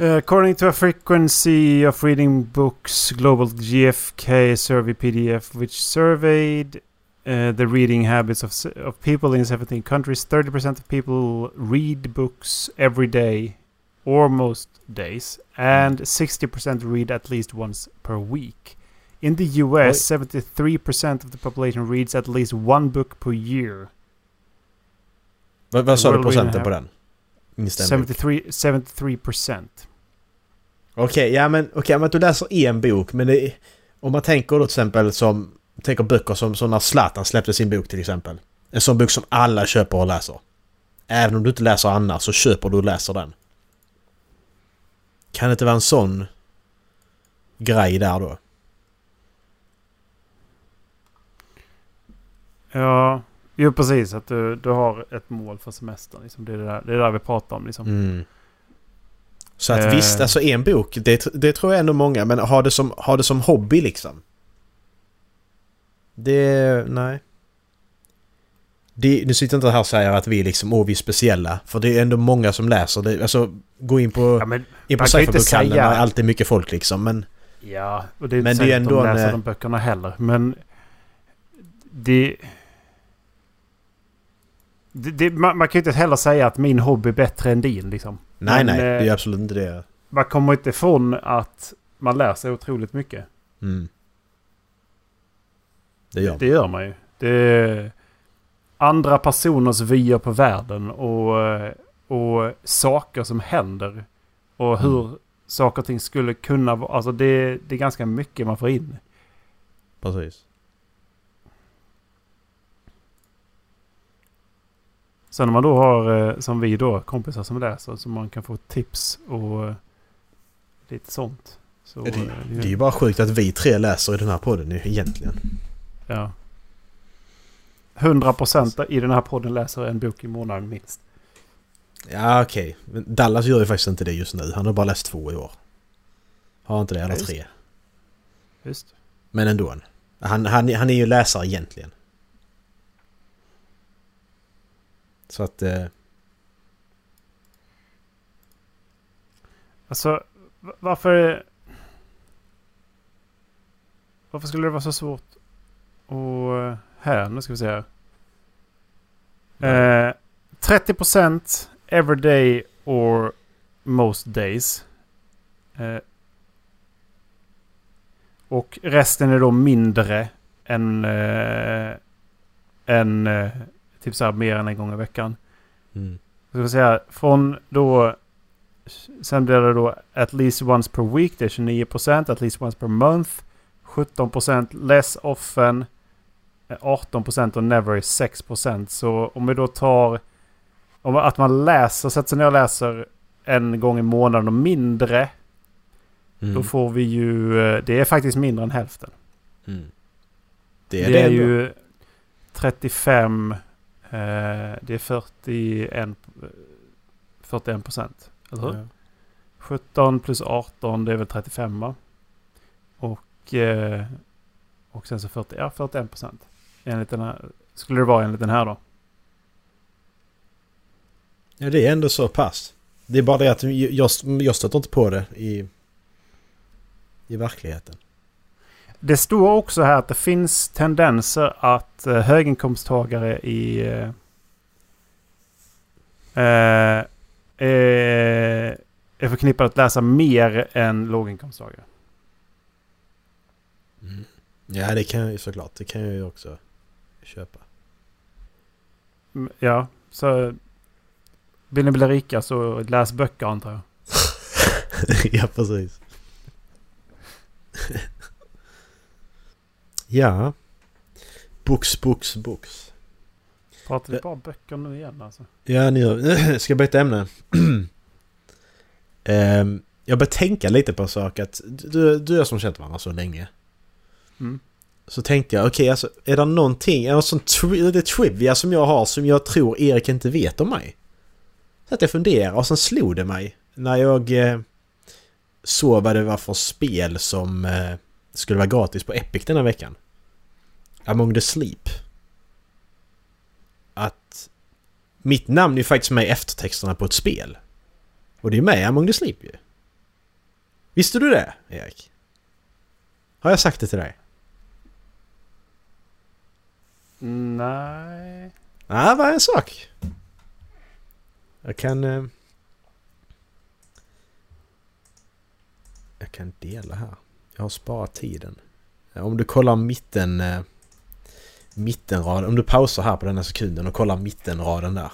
Uh, according to a frequency of reading books, Global GFK survey PDF, which surveyed uh, the reading habits of, of people in 17 countries, 30% of people read books every day or most days, and 60% read at least once per week. In the US, 73% of the population reads at least one book per year. Vad, sa du procenten på den? Instämmer. 73, 73%. Okej, ja men okej men att du läser en bok men det, Om man tänker då till exempel som... Tänker böcker som, som när Zlatan släppte sin bok till exempel. En sån bok som alla köper och läser. Även om du inte läser annars så köper du och läser den. Kan det inte vara en sån grej där då? Ja, jo precis. Att du, du har ett mål för semestern. Liksom. Det, är det, där, det är det där vi pratar om. Liksom. Mm. Så att Eh. visst, alltså en bok, det, det tror jag ändå många, men ha det som, ha det som hobby liksom. Det... Nej. Det, nu sitter jag inte här och säger att vi liksom, åh vi är speciella. För det är ändå många som läser det. Alltså, gå in på, Ja, men, in på ju säga- där är alltid mycket folk liksom. Men ja, och det är Men inte det är säkert ändå att de en, läser eh, de böckerna heller. Men det... det, det man, man kan ju inte heller säga att min hobby är bättre än din. Liksom. nej, Men, nej. eh, Det är absolut inte det. Man kommer inte ifrån att man lär sig otroligt mycket. Mm. Det gör Det gör man ju. Det är andra personers vyer på världen och, eh, och saker som händer. Och hur Mm. saker och ting skulle kunna vara. Alltså det, det är ganska mycket man får in. Precis. Sen när man då har, eh, som vi då, kompisar som läser, så man kan få tips och eh, lite sånt. Så, Det, eh, det är ju bara sjukt att vi tre läser i den här podden nu egentligen. Ja. 100% i den här podden läser en bok i månaden minst. Ja, okej. Men Dallas gör ju faktiskt inte det just nu. Han har bara läst två i år. Har inte det, eller Ja, tre. Just. Men ändå. Han, han, han är ju läsare egentligen. Så att... Eh, Alltså, va- varför... Varför skulle det vara så svårt? Och eh, här, nu ska vi se här. Eh, 30% every day or most days. Eh, och resten är då mindre än, eh, än eh, typ så här mer än en gång i veckan. Mm. Ska vi säga från då... Sen blir det då at least once per week. Det är 29%. At least once per month. 17% less often. eh, 18% och never är 6%. Så om vi då tar... Om att man läser, sätter sig ner och läser en gång i månaden och mindre. Mm. Då får vi ju... eh, Det är faktiskt mindre än hälften. Mm. Det Det är, är, det ändå. ju 35... Eh, det är 41... 41 procent. Eller hur? Ja. 17 plus 18 det är väl 35 va? Och, eh, och sen så 40, ja, 41 procent. Enligt den här, skulle det vara enligt den här då. ja, det är ändå så pass. Det är bara det att jag, jag stöter inte på det i, i verkligheten. Det står också här att det finns tendenser att eh, höginkomsttagare i... Eh, eh, är, är förknippade att läsa mer än låginkomsttagare. Mm. Ja, det kan jag ju såklart. Det kan jag ju också köpa. Mm, Ja, så... Vill ni bli rika så läs böcker antar jag. ja, precis. Ja. Books, books, books. Pratar vi bara böcker nu igen alltså? Ja, nu ska jag byta ämne. Ehm, jag börjar tänka lite på en sak att du, du har som känt varandra så länge. Mm. Så tänkte jag, okej alltså är det någonting, är det något sånt tri- trivia som jag har som jag tror Erik inte vet om mig? Så att jag funderar och sen slog det mig när jag eh, såg vad det var för spel som eh, skulle vara gratis på Epic den här veckan. Among the Sleep. Att mitt namn är faktiskt med i eftertexterna på ett spel. Och det är med i Among the Sleep ju. Visste du det, Erik? Har jag sagt det till dig? Nej. Ja, bara en sak. Jag kan... Eh, jag kan dela här. Jag har sparat tiden. Eh, Om du kollar mitten... Eh, mittenraden. Om du pausar här på den här sekunden och kollar mittenraden där.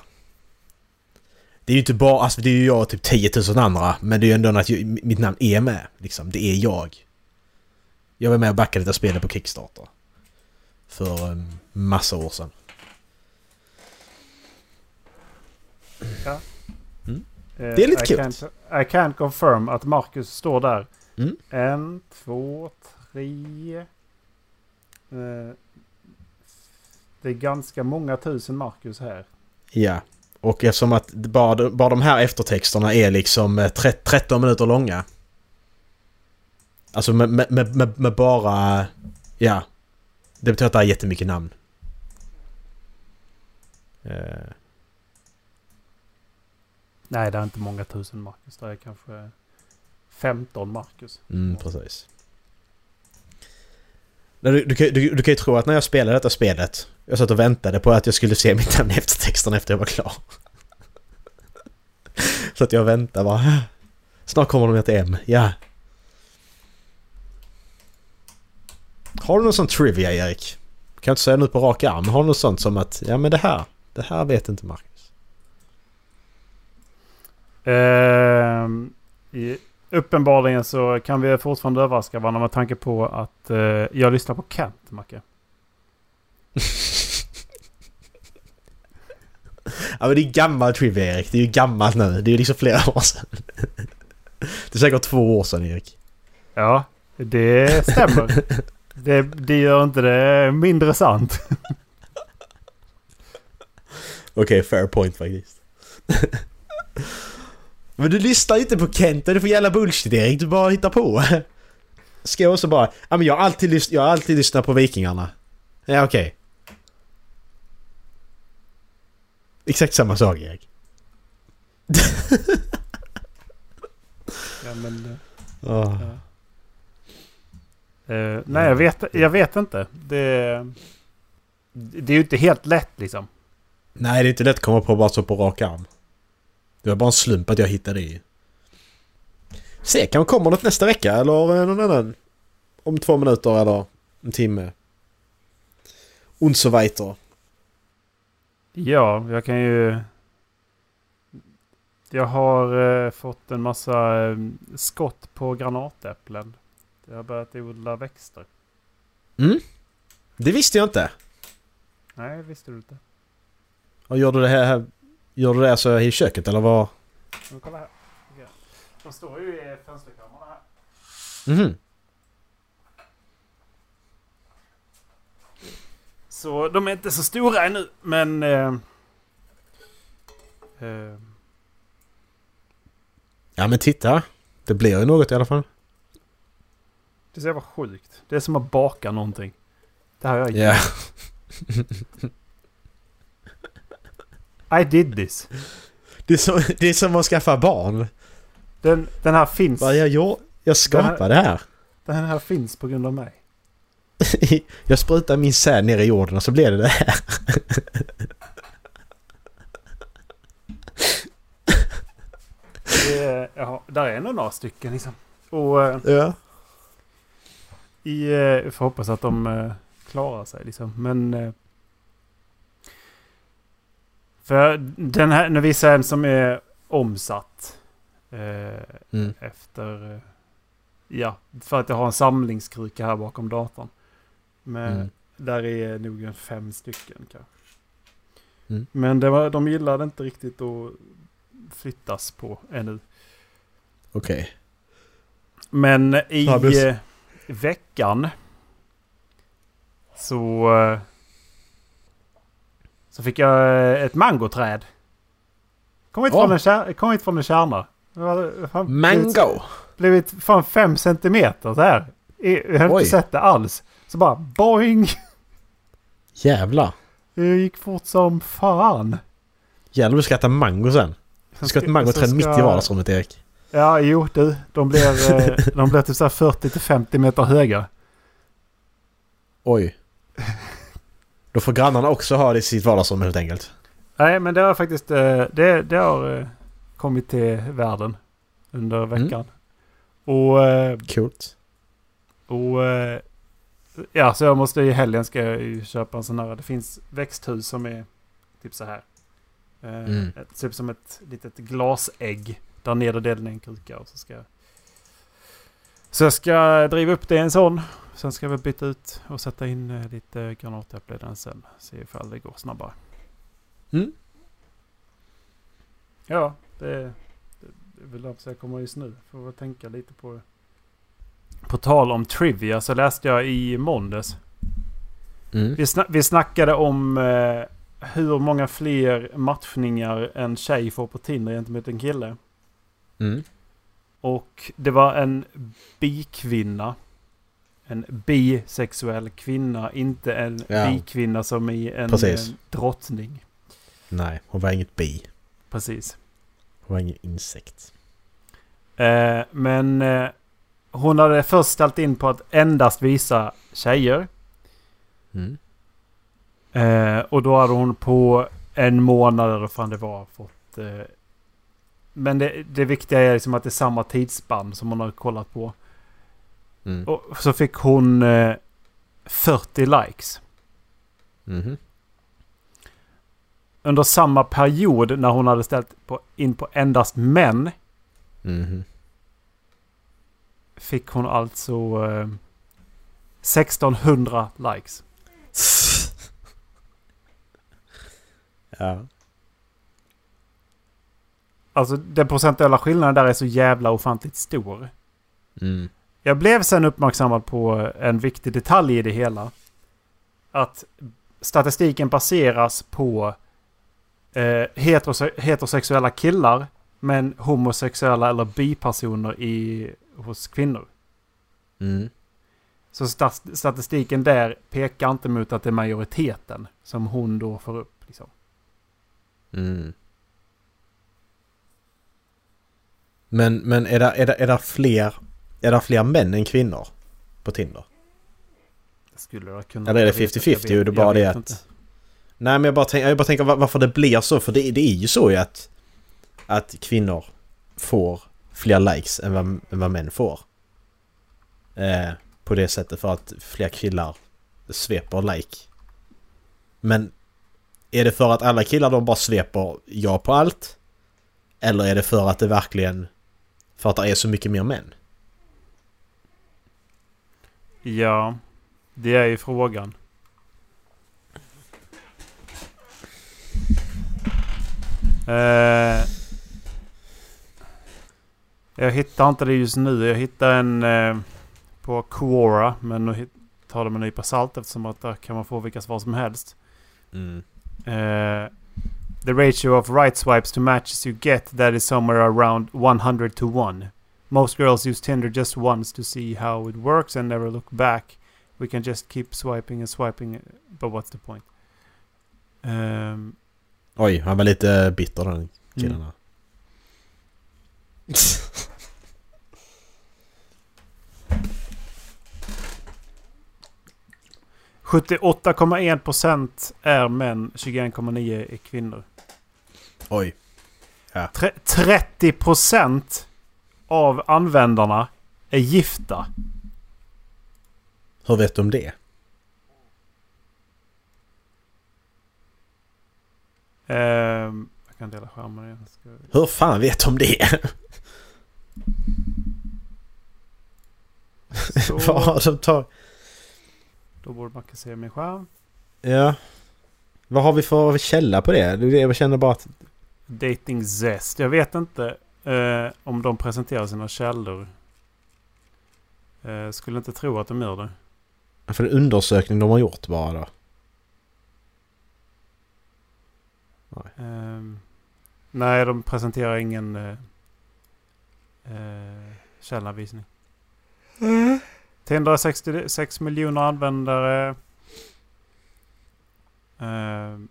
Det är ju inte bara... Alltså det är ju jag och typ 10 000 andra. Men det är ju ändå att jag, mitt namn är med. Liksom. Det är jag. Jag var med och backade detta spelet på Kickstarter. För en massa år sedan. Det är lite kul. Eh, Can't, I can confirm att Marcus står där. Mm. En, två, tre. Eh, det är ganska många tusen Marcus här. Ja. Och eftersom att bara, bara de här eftertexterna är liksom eh, tre- 13 minuter långa. Alltså med, med, med, med, med bara... Ja. Det betyder att det är jättemycket namn. Eh, Nej, det är inte många tusen Marcus. Det är kanske 15 Marcus. Mm, precis. Du, du, kan- du, du kan ju tro att när jag spelade detta spelet Jag satt och väntade på att jag skulle se mitt namn i eftertexten efter jag var klar. Så att jag väntade bara... "Ah, Snart kommer de ett M, ja. Har du någon sån trivia Erik? Kan jag inte säga nu på rak arm. Har du något sånt som att, ja men det här, det här vet inte Marcus. I, uppenbarligen så kan vi fortfarande överraska varandra med tanke på att eh, jag lyssnar på Kent, Macke. Ja men det är gammal trivia Erik. Det är ju gammalt nu. Det är ju liksom flera år sedan. Det är säkert två år sedan Erik. Ja, det stämmer. det, det gör inte det mindre sant. Okej, fair point faktiskt. Men du lyssnar inte på Kent, är för jävla bullshit Erik. Du bara hittar på. Ska jag också bara... Ja men jag har alltid, lys- jag har alltid lyssnat på Vikingarna. Ja okej. Exakt samma sak Erik. Ja, men, Åh. eh, nej, jag vet, jag vet inte. Det, det är ju inte helt lätt liksom. Nej, det är inte lätt att komma på bara så på rak arm. Det var bara en slump att jag hittade det i. Se, kanske kommer något nästa vecka eller eh, någon annan. Om två minuter eller en timme. Und so weiter. Ja, jag kan ju... Jag har eh, fått en massa eh, skott på granatäpplen. Jag har börjat odla växter. Mm. Det visste jag inte. Nej, visste du inte. Och gör du det här, gör du det alltså i köket eller vad? Kolla här. De står ju i fönsterkammaren här. Mhm. Så de är inte så stora ännu, men... Eh, eh, Ja men titta. Det blir ju något i alla fall. det så jävla sjukt. Det är som att baka någonting. Det här har jag Ja. I did this. Det är, som, det är som att skaffa barn. Den, den här finns. Vad jag gjorde? Jag skapade det här. Den här finns på grund av mig. Jag sprutade min säd ner i jorden och så blev det det här. Det ja, där är nog några stycken liksom. Och eh, Ja. i, eh, vi får hoppas att de eh, klarar sig liksom. Men... För den här, nu visar en som är omsatt. Eh, Mm. efter... eh, Ja, för att jag har en samlingskruka här bakom datorn. Men Mm. där är nog en fem stycken kanske. Mm. Men det var, de gillade inte riktigt att flyttas på ännu. Okej. Men i Fabulous. eh, veckan så, eh, så fick jag eh, ett mangoträd. Kom hit, Åh. från en kär, kom hit från en kärna. Fan Mango! blivit fan fem centimeter så här. Jag har Oj. inte sett det alls. Så bara boing! Jävlar. Det gick fort som fan. Jävlar du ska äta mango sen. Du ska ett mangoträd Så mitt i ska- vardagsrummet Erik. Ja, jo du. De blir, eh, de blir typ så här 40-50 meter höga. Oj. Då får grannarna också ha det i sitt vardagsrum helt enkelt. Nej, men det har faktiskt eh, det, det har eh, kommit till världen under veckan. Och, eh, Coolt. och ja, så jag måste i helgen ska jag ju köpa en sån här. Det finns växthus som är typ så här. Mm. ett, typ som ett litet glasägg. Där nedre delen är en kruka och så ska så jag ska driva upp det i en sån. Sen ska vi byta ut och sätta in eh, lite granatäpple i den sen. Se ifall det går snabbare. Mm. Ja, det, det, det vill jag försöka komma just nu. Får väl tänka lite på På tal om trivia så läste jag i måndags. Mm. Vi, sna vi snackade om eh, hur många fler matchningar en tjej får på Tinder gentemot en kille. Mm. Och det var en bikvinna. En bisexuell kvinna, inte en Ja. bikvinna som i en Precis. eh, drottning. Nej, hon var inget bi. Precis. Hon var ingen insekt. Eh, men eh, hon hade först ställt in på att endast visa tjejer. Mm. Eh, och då hade hon på en månad eller vad fan det var fått... Eh, men det, det viktiga är liksom att det är samma tidsspann som hon har kollat på. Mm. Och så fick hon eh, 40 likes. Mhm. Under samma period när hon hade ställt på, in på endast män Mhm. fick hon alltså eh, 1600 likes. Ja. Alltså den procentuella skillnaden där är så jävla ofantligt stor. Mm. Jag blev sen uppmärksammad på en viktig detalj i det hela. Att statistiken baseras på eh, heterose heterosexuella killar men homosexuella eller bipersoner i, hos kvinnor. Mm. Så stat statistiken där pekar inte mot att det är majoriteten som hon då får upp. Liksom. Mm. Men, men är det, är, det, är, det fler, är det fler män än kvinnor på Tinder? Det skulle jag kunna... Eller är det jag vet inte, 50-50? jag vet- Är det bara det att- inte. Nej men jag bara, tänk, jag bara tänker var- varför det blir så. För det, det är ju så ju att, att kvinnor får fler likes än vad, än vad män får. Eh, på det sättet för att fler killar sveper like. Men är det för att alla killar de bara sveper ja på allt? Eller är det för att det verkligen... För att det är så mycket mer män? Ja, det är ju frågan. Eh, jag hittar inte det just nu. Jag hittar en eh, på Quora. Men nu tar det med en nypa salt eftersom att där kan man få vilka svar som helst. Mm. Uh, the ratio of right swipes to matches you get that is somewhere around 100 to 1. Most girls use Tinder just once to see how it works and never look back. We can just keep swiping and swiping, but what's the point? Um, Oj, han var lite bitter den killen Mm. där. 78,1% är män, 21,9% är kvinnor. Oj. Tre- 30% av användarna är gifta. Hur vet om det? Ehm, jag kan dela skärmen igen. Ska... Hur fan vet om det? Vad har de tagit? då borde man kunna se min skärm. Ja. Vad har vi för källa på det Jag känner bara att... Dating Zest. Jag vet inte eh, om de presenterar sina källor. Eh, skulle inte tro att de gör det. För en undersökning de har gjort bara då. Ehm, nej, de presenterar ingen eh, eh, källanvisning. Tinder har 66 miljoner användare. Ehm,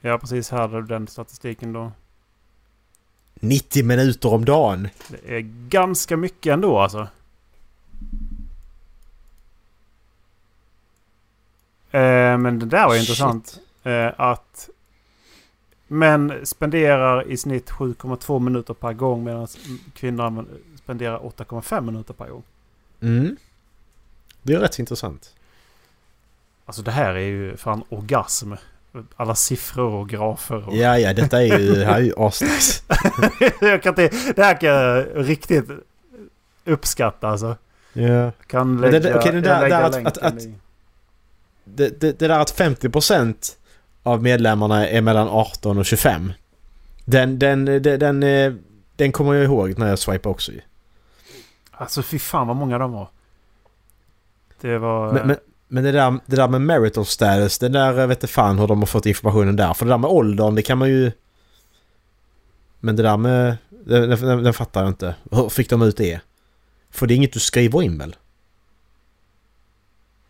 ja, precis här har du den statistiken då. 90 minuter om dagen! Det är ganska mycket ändå alltså. Eh, men det där var ju Shit. intressant. Eh, att män spenderar i snitt 7,2 minuter per gång medan kvinnor spenderar 8,5 minuter per gång. Mm. Det är rätt intressant. Alltså det här är ju fan orgasm. Alla siffror och grafer. Och Ja, ja, detta är ju, det här är ju asnice. jag kan inte, det här kan jag riktigt uppskatta alltså. Ja. Kan Men det- lägga, okej, det där- jag lägger där att- att- att-. Det, det, det där att 50% av medlemmarna är mellan 18 och 25. Den, den, den, den, eh, den kommer jag ihåg när jag swipade också ju. Alltså fy fan vad många de var. Det var... Men, men, men det, där, det där med marital status, det där jag vet inte fan hur de har fått informationen där. För det där med åldern, det kan man ju... Men det där med... Den, den, den fattar jag inte. Hur fick de ut det? För det är inget du skriver in väl?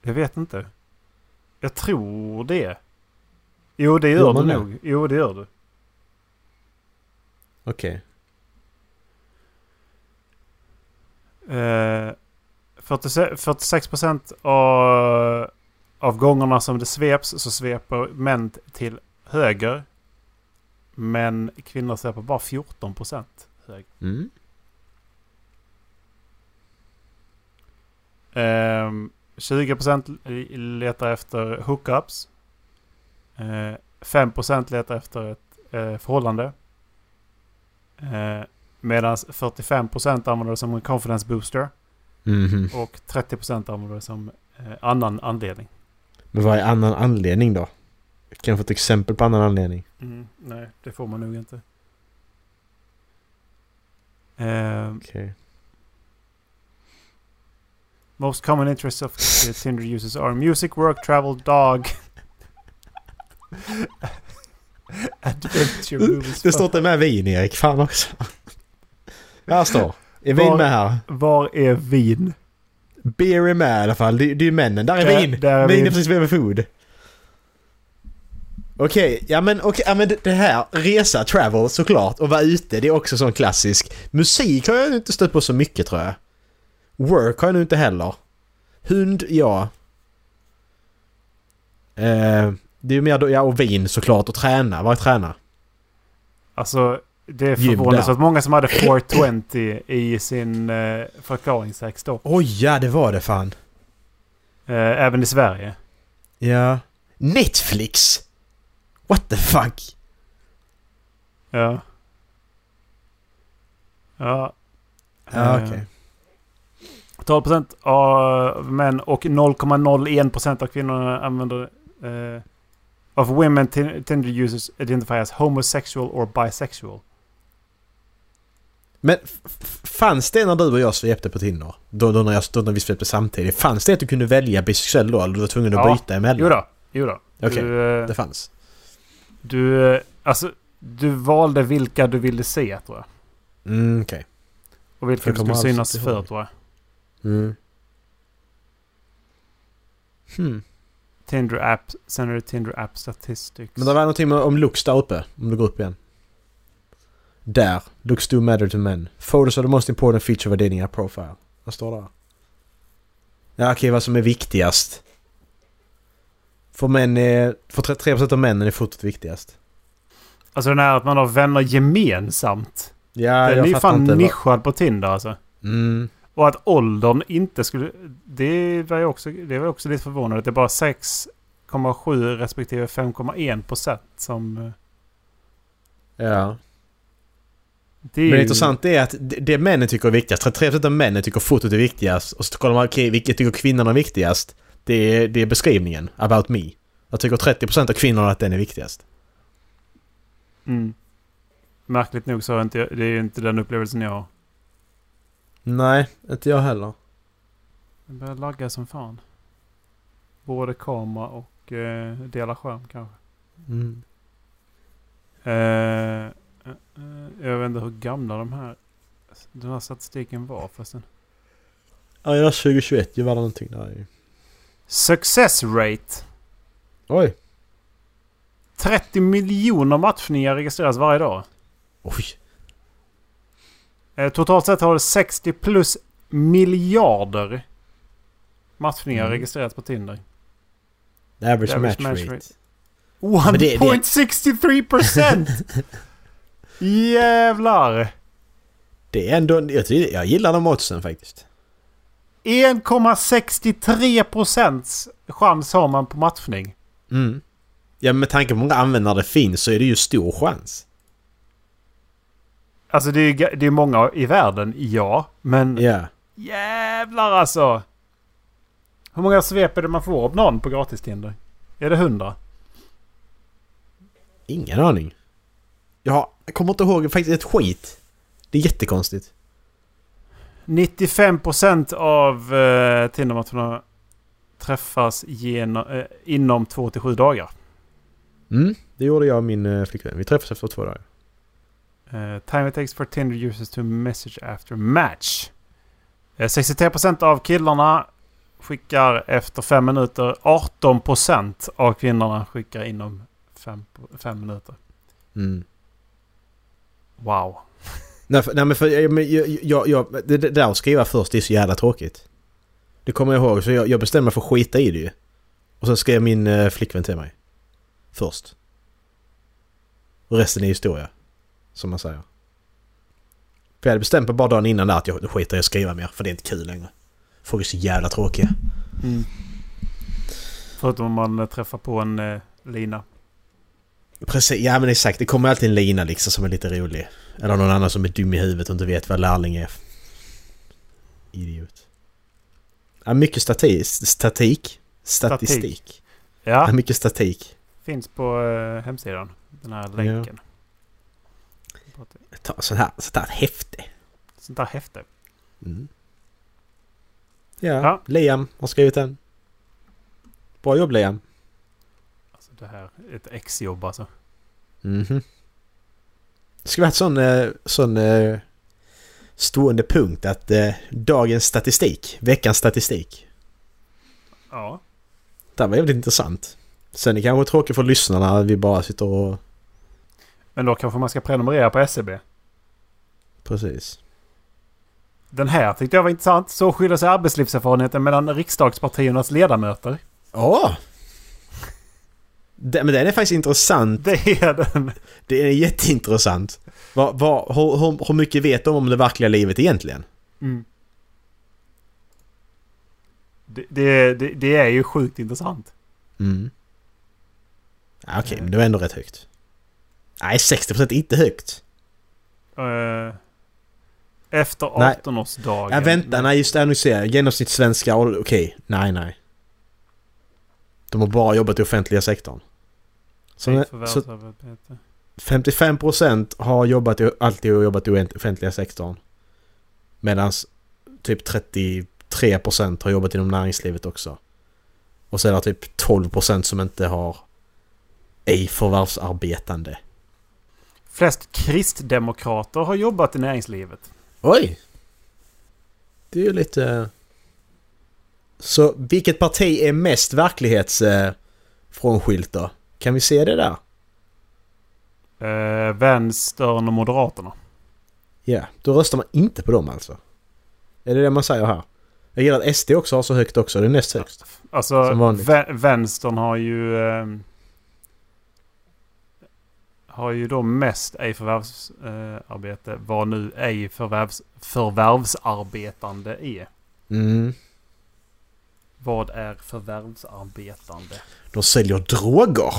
Jag vet inte. Jag tror det. Jo det Gör gör du det? nog. Jo det gör du. Okej. Eh, 46, 46% av, av gångerna som det sveps så sveper män till höger. Men kvinnor sveper bara 14% höger. Mm. Ehm, 20% l- letar efter hookups. Uh, 5% letar efter ett eh, förhållande. Uh, Medan 45% använder det som en confidence booster. Mhm. Och 30% använder det som eh, annan anledning. Men vad är annan anledning då? Kan jag få ett exempel på annan anledning? nej, det får man nog inte. Ehm, Okej. Most common interests of Tinder users are music, work, travel, dog. Adventure movies. Det står inte med vin Erik, fan också. Här står. Är vin Var- med här? Var är vin? Beer är med i alla fall. Det, det är ju männen. Där är Där- vin! där är vin är precis bredvid food. Okej, ja men okej, ja men det- det här, resa, travel såklart och vara ute, det är också sån klassisk. Musik har jag inte stött på så mycket tror jag. Work har jag nog inte heller. Hund, ja. Eh, det är ju mer då, ja och vin såklart och träna. Vad är träna? Alltså, Det är förvånansvärt många som hade 420 i sin eh, förklaringstext då. Oj, ja det var det fan. Eh, även i Sverige. Ja. Netflix! What the fuck? Ja. Ja. Ja, Eh, okej. 12% av män och 0,01% av kvinnorna använder... Uh, of women tin- Tinder users identify as homosexual or bisexual. Men fanns det när du och jag svepte på Tinder? Då, då, när, jag, då när vi svepte samtidigt. Fanns det att du kunde välja bisexuell då? Eller du var tvungen att Ja. byta emellan? Jo då, jo då. Okej, Du, eh, det fanns. du, eh, alltså, du valde vilka du ville se tror jag. Mm, okej. Och vilka Jag du skulle synas för ihåg. tror jag. Mm. Hmm. Tinder app, sen är det Tinder app statistics. Men det var någonting om looks där uppe. Om du går upp igen. Där. Looks do matter to men. Photos are the most important feature of a dating app profile. Vad står där? Ja okej, vad som är viktigast. För män är... För 33% av männen är fotot viktigast. Alltså den här att man har vänner gemensamt. Ja, den är jag ju fattar fan inte. nischad på Tinder alltså. Mm. Och att åldern inte skulle... Det var ju också, det var också lite förvånande. att Det är bara 6,7 respektive 5,1 procent som... eh, Ja. Det är Men det intressanta är att det, männen tycker är viktigast, 33% av männen tycker fotot är viktigast och så kollar man okej, vilket tycker kvinnorna är viktigast? Det är, det är beskrivningen, about me. Jag tycker 30% av kvinnorna att den är viktigast. Mm. Märkligt nog så är inte, det är inte den upplevelsen jag har. Nej, inte jag heller. Det börjar lagga som fan. Både kamera och eh, dela skärm kanske. Mm. Eh, jag vet inte hur gamla de här... Den här statistiken var förresten. Ja, jag 2021 ju var det någonting där ju. Success rate. Oj! 30 miljoner matchningar registreras varje dag. Oj! Eh, totalt sett har det 60 plus miljarder matchningar Mm. registrerats på Tinder. Average, Average match, match rate. rate. Men det- det- 1.63 procent! Jävlar! Det är ändå... Jag, tycker, jag gillar de oddsen faktiskt. 1,63 procents chans har man på matchning. Mm. Ja, men med tanke på hur många användare det finns så är det ju stor chans. Alltså det är, det är många i världen, ja. Men Ja. jävlar alltså! Hur många svep är det man får av någon på gratis-Tinder? Är det 100? Ingen aning. Jag, kommer inte ihåg faktiskt ett skit. Det är jättekonstigt. 95% av eh, Tinder-matcherna träffas genom, eh, inom 2-7 dagar. Mm, det gjorde jag och min eh, flickvän. Vi träffades efter två dagar. Eh, time it takes for Tinder users to message after match. Eh, 63% av killarna skickar efter 5 minuter. 18% av kvinnorna skickar inom 5 minuter. Mm. Wow. Nej, för, nej men för jag, jag, jag, jag, det, det där att skriva först det är så jävla tråkigt. Det kommer jag ihåg så jag, jag bestämde mig för att skita i det ju. Och sen skrev min eh, flickvän till mig. Först. Och resten är historia. Som man säger. För jag hade bestämt mig bara dagen innan där att jag skiter i att skriva mer för det är inte kul längre. Folk är så jävla tråkiga. Mm. Förutom om man eh, träffar på en eh, lina. Precis, ja men exakt. Det kommer alltid en lina liksom som är lite rolig. Eller någon annan som är dum i huvudet och inte vet vad lärling är. Idiot. Ja, mycket stati statik. Statistik. Ja. Ja, mycket statik. finns på eh, hemsidan. Den här länken. Ta sån här, sånt här häfte. Sånt där häfte. Mm. Ja, Ja. Liam har skrivit den. Bra jobb Liam. Det här är ett exjobb alltså. Mhm. Det ska vara ett sån, eh, sån eh, stående punkt att eh, dagens statistik, veckans statistik. Ja. Det var jävligt intressant. Sen är det kanske tråkigt för lyssnarna att vi bara sitter och... Men då kanske man ska prenumerera på SCB. Precis. Den här tyckte jag var intressant. Så skiljer sig arbetslivserfarenheten mellan riksdagspartiernas ledamöter. Ja! Det, men den är faktiskt intressant. Det är den. Det är jätteintressant. Vad, vad, hur, hur, hur mycket vet de om det verkliga livet egentligen? Mm. Det, det, det, det är ju sjukt intressant. Mm. Ja, Okej, men det var ändå rätt högt. Nej, 60% är inte högt. Eh, efter Nej. 18-årsdagen. Ja, vänta, nej just det, nu ser jag. Genomsnittssvenska, ål- okej. Nej, nej. De har bara jobbat i offentliga sektorn. Så, Nej, så förvärvsarbete. 55% har jobbat alltid jobbat i offentliga sektorn. Medan typ 33% har jobbat inom näringslivet också. Och så är det typ 12% som inte har ej förvärvsarbetande. Flest kristdemokrater har jobbat i näringslivet. Oj! Det är ju lite... Så vilket parti är mest verklighetsfrånskilt då? Kan vi se det där? Eh, vänstern och Moderaterna. Ja, då röstar man inte på dem alltså. Är det det man säger här? Jag gillar att SD också har så högt också, det är näst högst. Alltså vä- vänstern har ju... Eh, har ju då mest ej förvärvsarbete. vad nu ej förvärvs, förvärvsarbetande är. Mm. Vad är förvärvsarbetande? De säljer droger.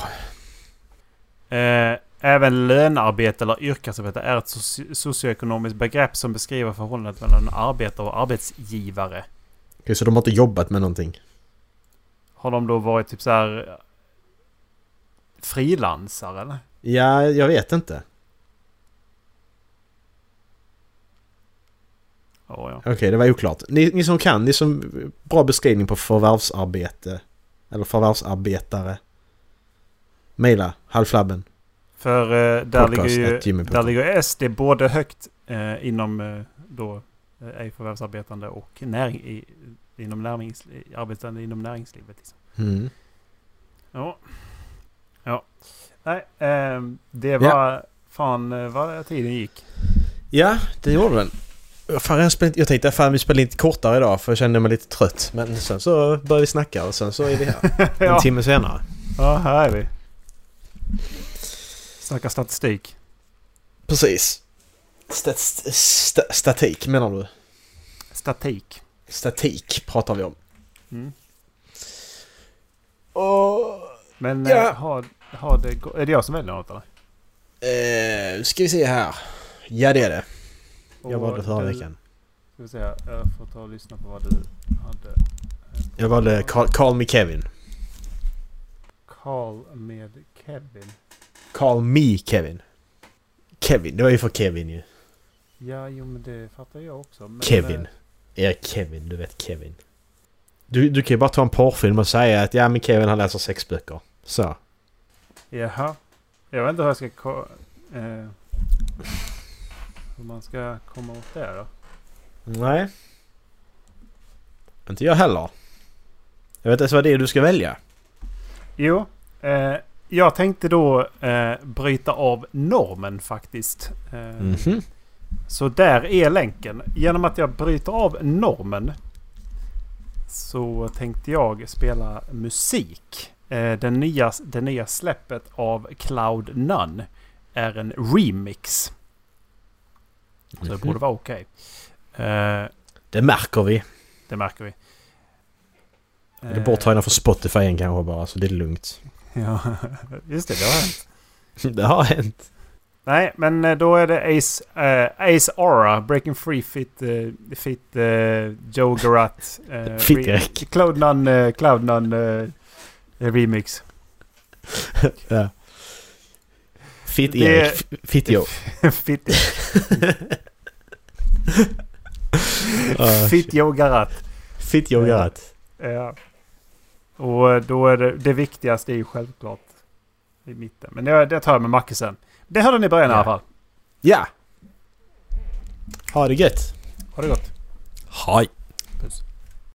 Eh, även lönearbete eller yrkesarbete är ett soci- socioekonomiskt begrepp som beskriver förhållandet mellan arbetare och arbetsgivare. Okej, så de har inte jobbat med någonting? Har de då varit typ så här eh, frilansare eller? Ja, jag vet inte. Ja, ja. Okej, det var oklart. Ni, ni som kan, ni som... Bra beskrivning på förvärvsarbete. Eller förvärvsarbetare. Maila, halvflabben. För eh, där, ligger ju, där ligger SD både högt eh, inom eh, då eh, ej förvärvsarbetande och näring, i, inom närings, arbetande inom näringslivet. Liksom. Mm. Ja. Ja. Nej, ehm, det var fan eh, vad tiden gick. Ja, det gjorde den. Fan, jag, spelade, jag tänkte fan vi spelar lite kortare idag för jag kände mig lite trött. Men sen så började vi snacka och sen så är vi här. En ja. timme senare. ja, här är vi. Snacka statistik. Precis. Stat, sta, statik menar du? Statik. Statik pratar vi om. Mm. Och... Men Ja. eh, har, har det, är det jag som väljer något eller? Eh, ska vi se här. Ja det är det. Jag valde förra veckan. Ska vi se, jag får ta och lyssna på vad du hade. Jag valde Call, Call Me Kevin. Carl med Kevin. Call Me Kevin. Kevin, det var ju för Kevin ju. Ja, jo men det fattar jag också. Men, Kevin. Erik Kevin, du vet Kevin. Du, du kan ju bara ta en porrfilm och säga att ja men Kevin han läser sexböcker. Så. Eh, jaha. Jag vet inte hur jag ska... Eh, hur man ska komma åt det då. Nej. Inte jag heller. Jag vet inte ens vad det är du ska välja. Jo. Eh, jag tänkte då eh, bryta av normen faktiskt. Eh, Mhm. Så där är länken. Genom att jag bryter av normen så tänkte jag spela musik. Eh, Den nya, det nya släppet av Cloud None är en remix. Så det Mhm. borde vara okej. Eh, Det märker vi. Det märker vi. Det är borttagna från Spotify igen kanske bara så det är lugnt. Ja, just det. Det har hänt. Det har hänt. Nej, men eh, då är det Ace, eh, Ace Aura, Breaking Free Fit, uh, fit eh, Joe Garat. Uh, Fit Erik. Cloud None, uh, Cloud None eh, remix. ja. Fitt Det- Erik. Fitt Garat. Fitt Garat. Ja. Och eh, då är det, det viktigaste är ju självklart i mitten. Men det, det tar jag med Macke sen. Det hörde ni i början i Ja. alla fall. Ja. Ha det gött. Ha det gott. Hej.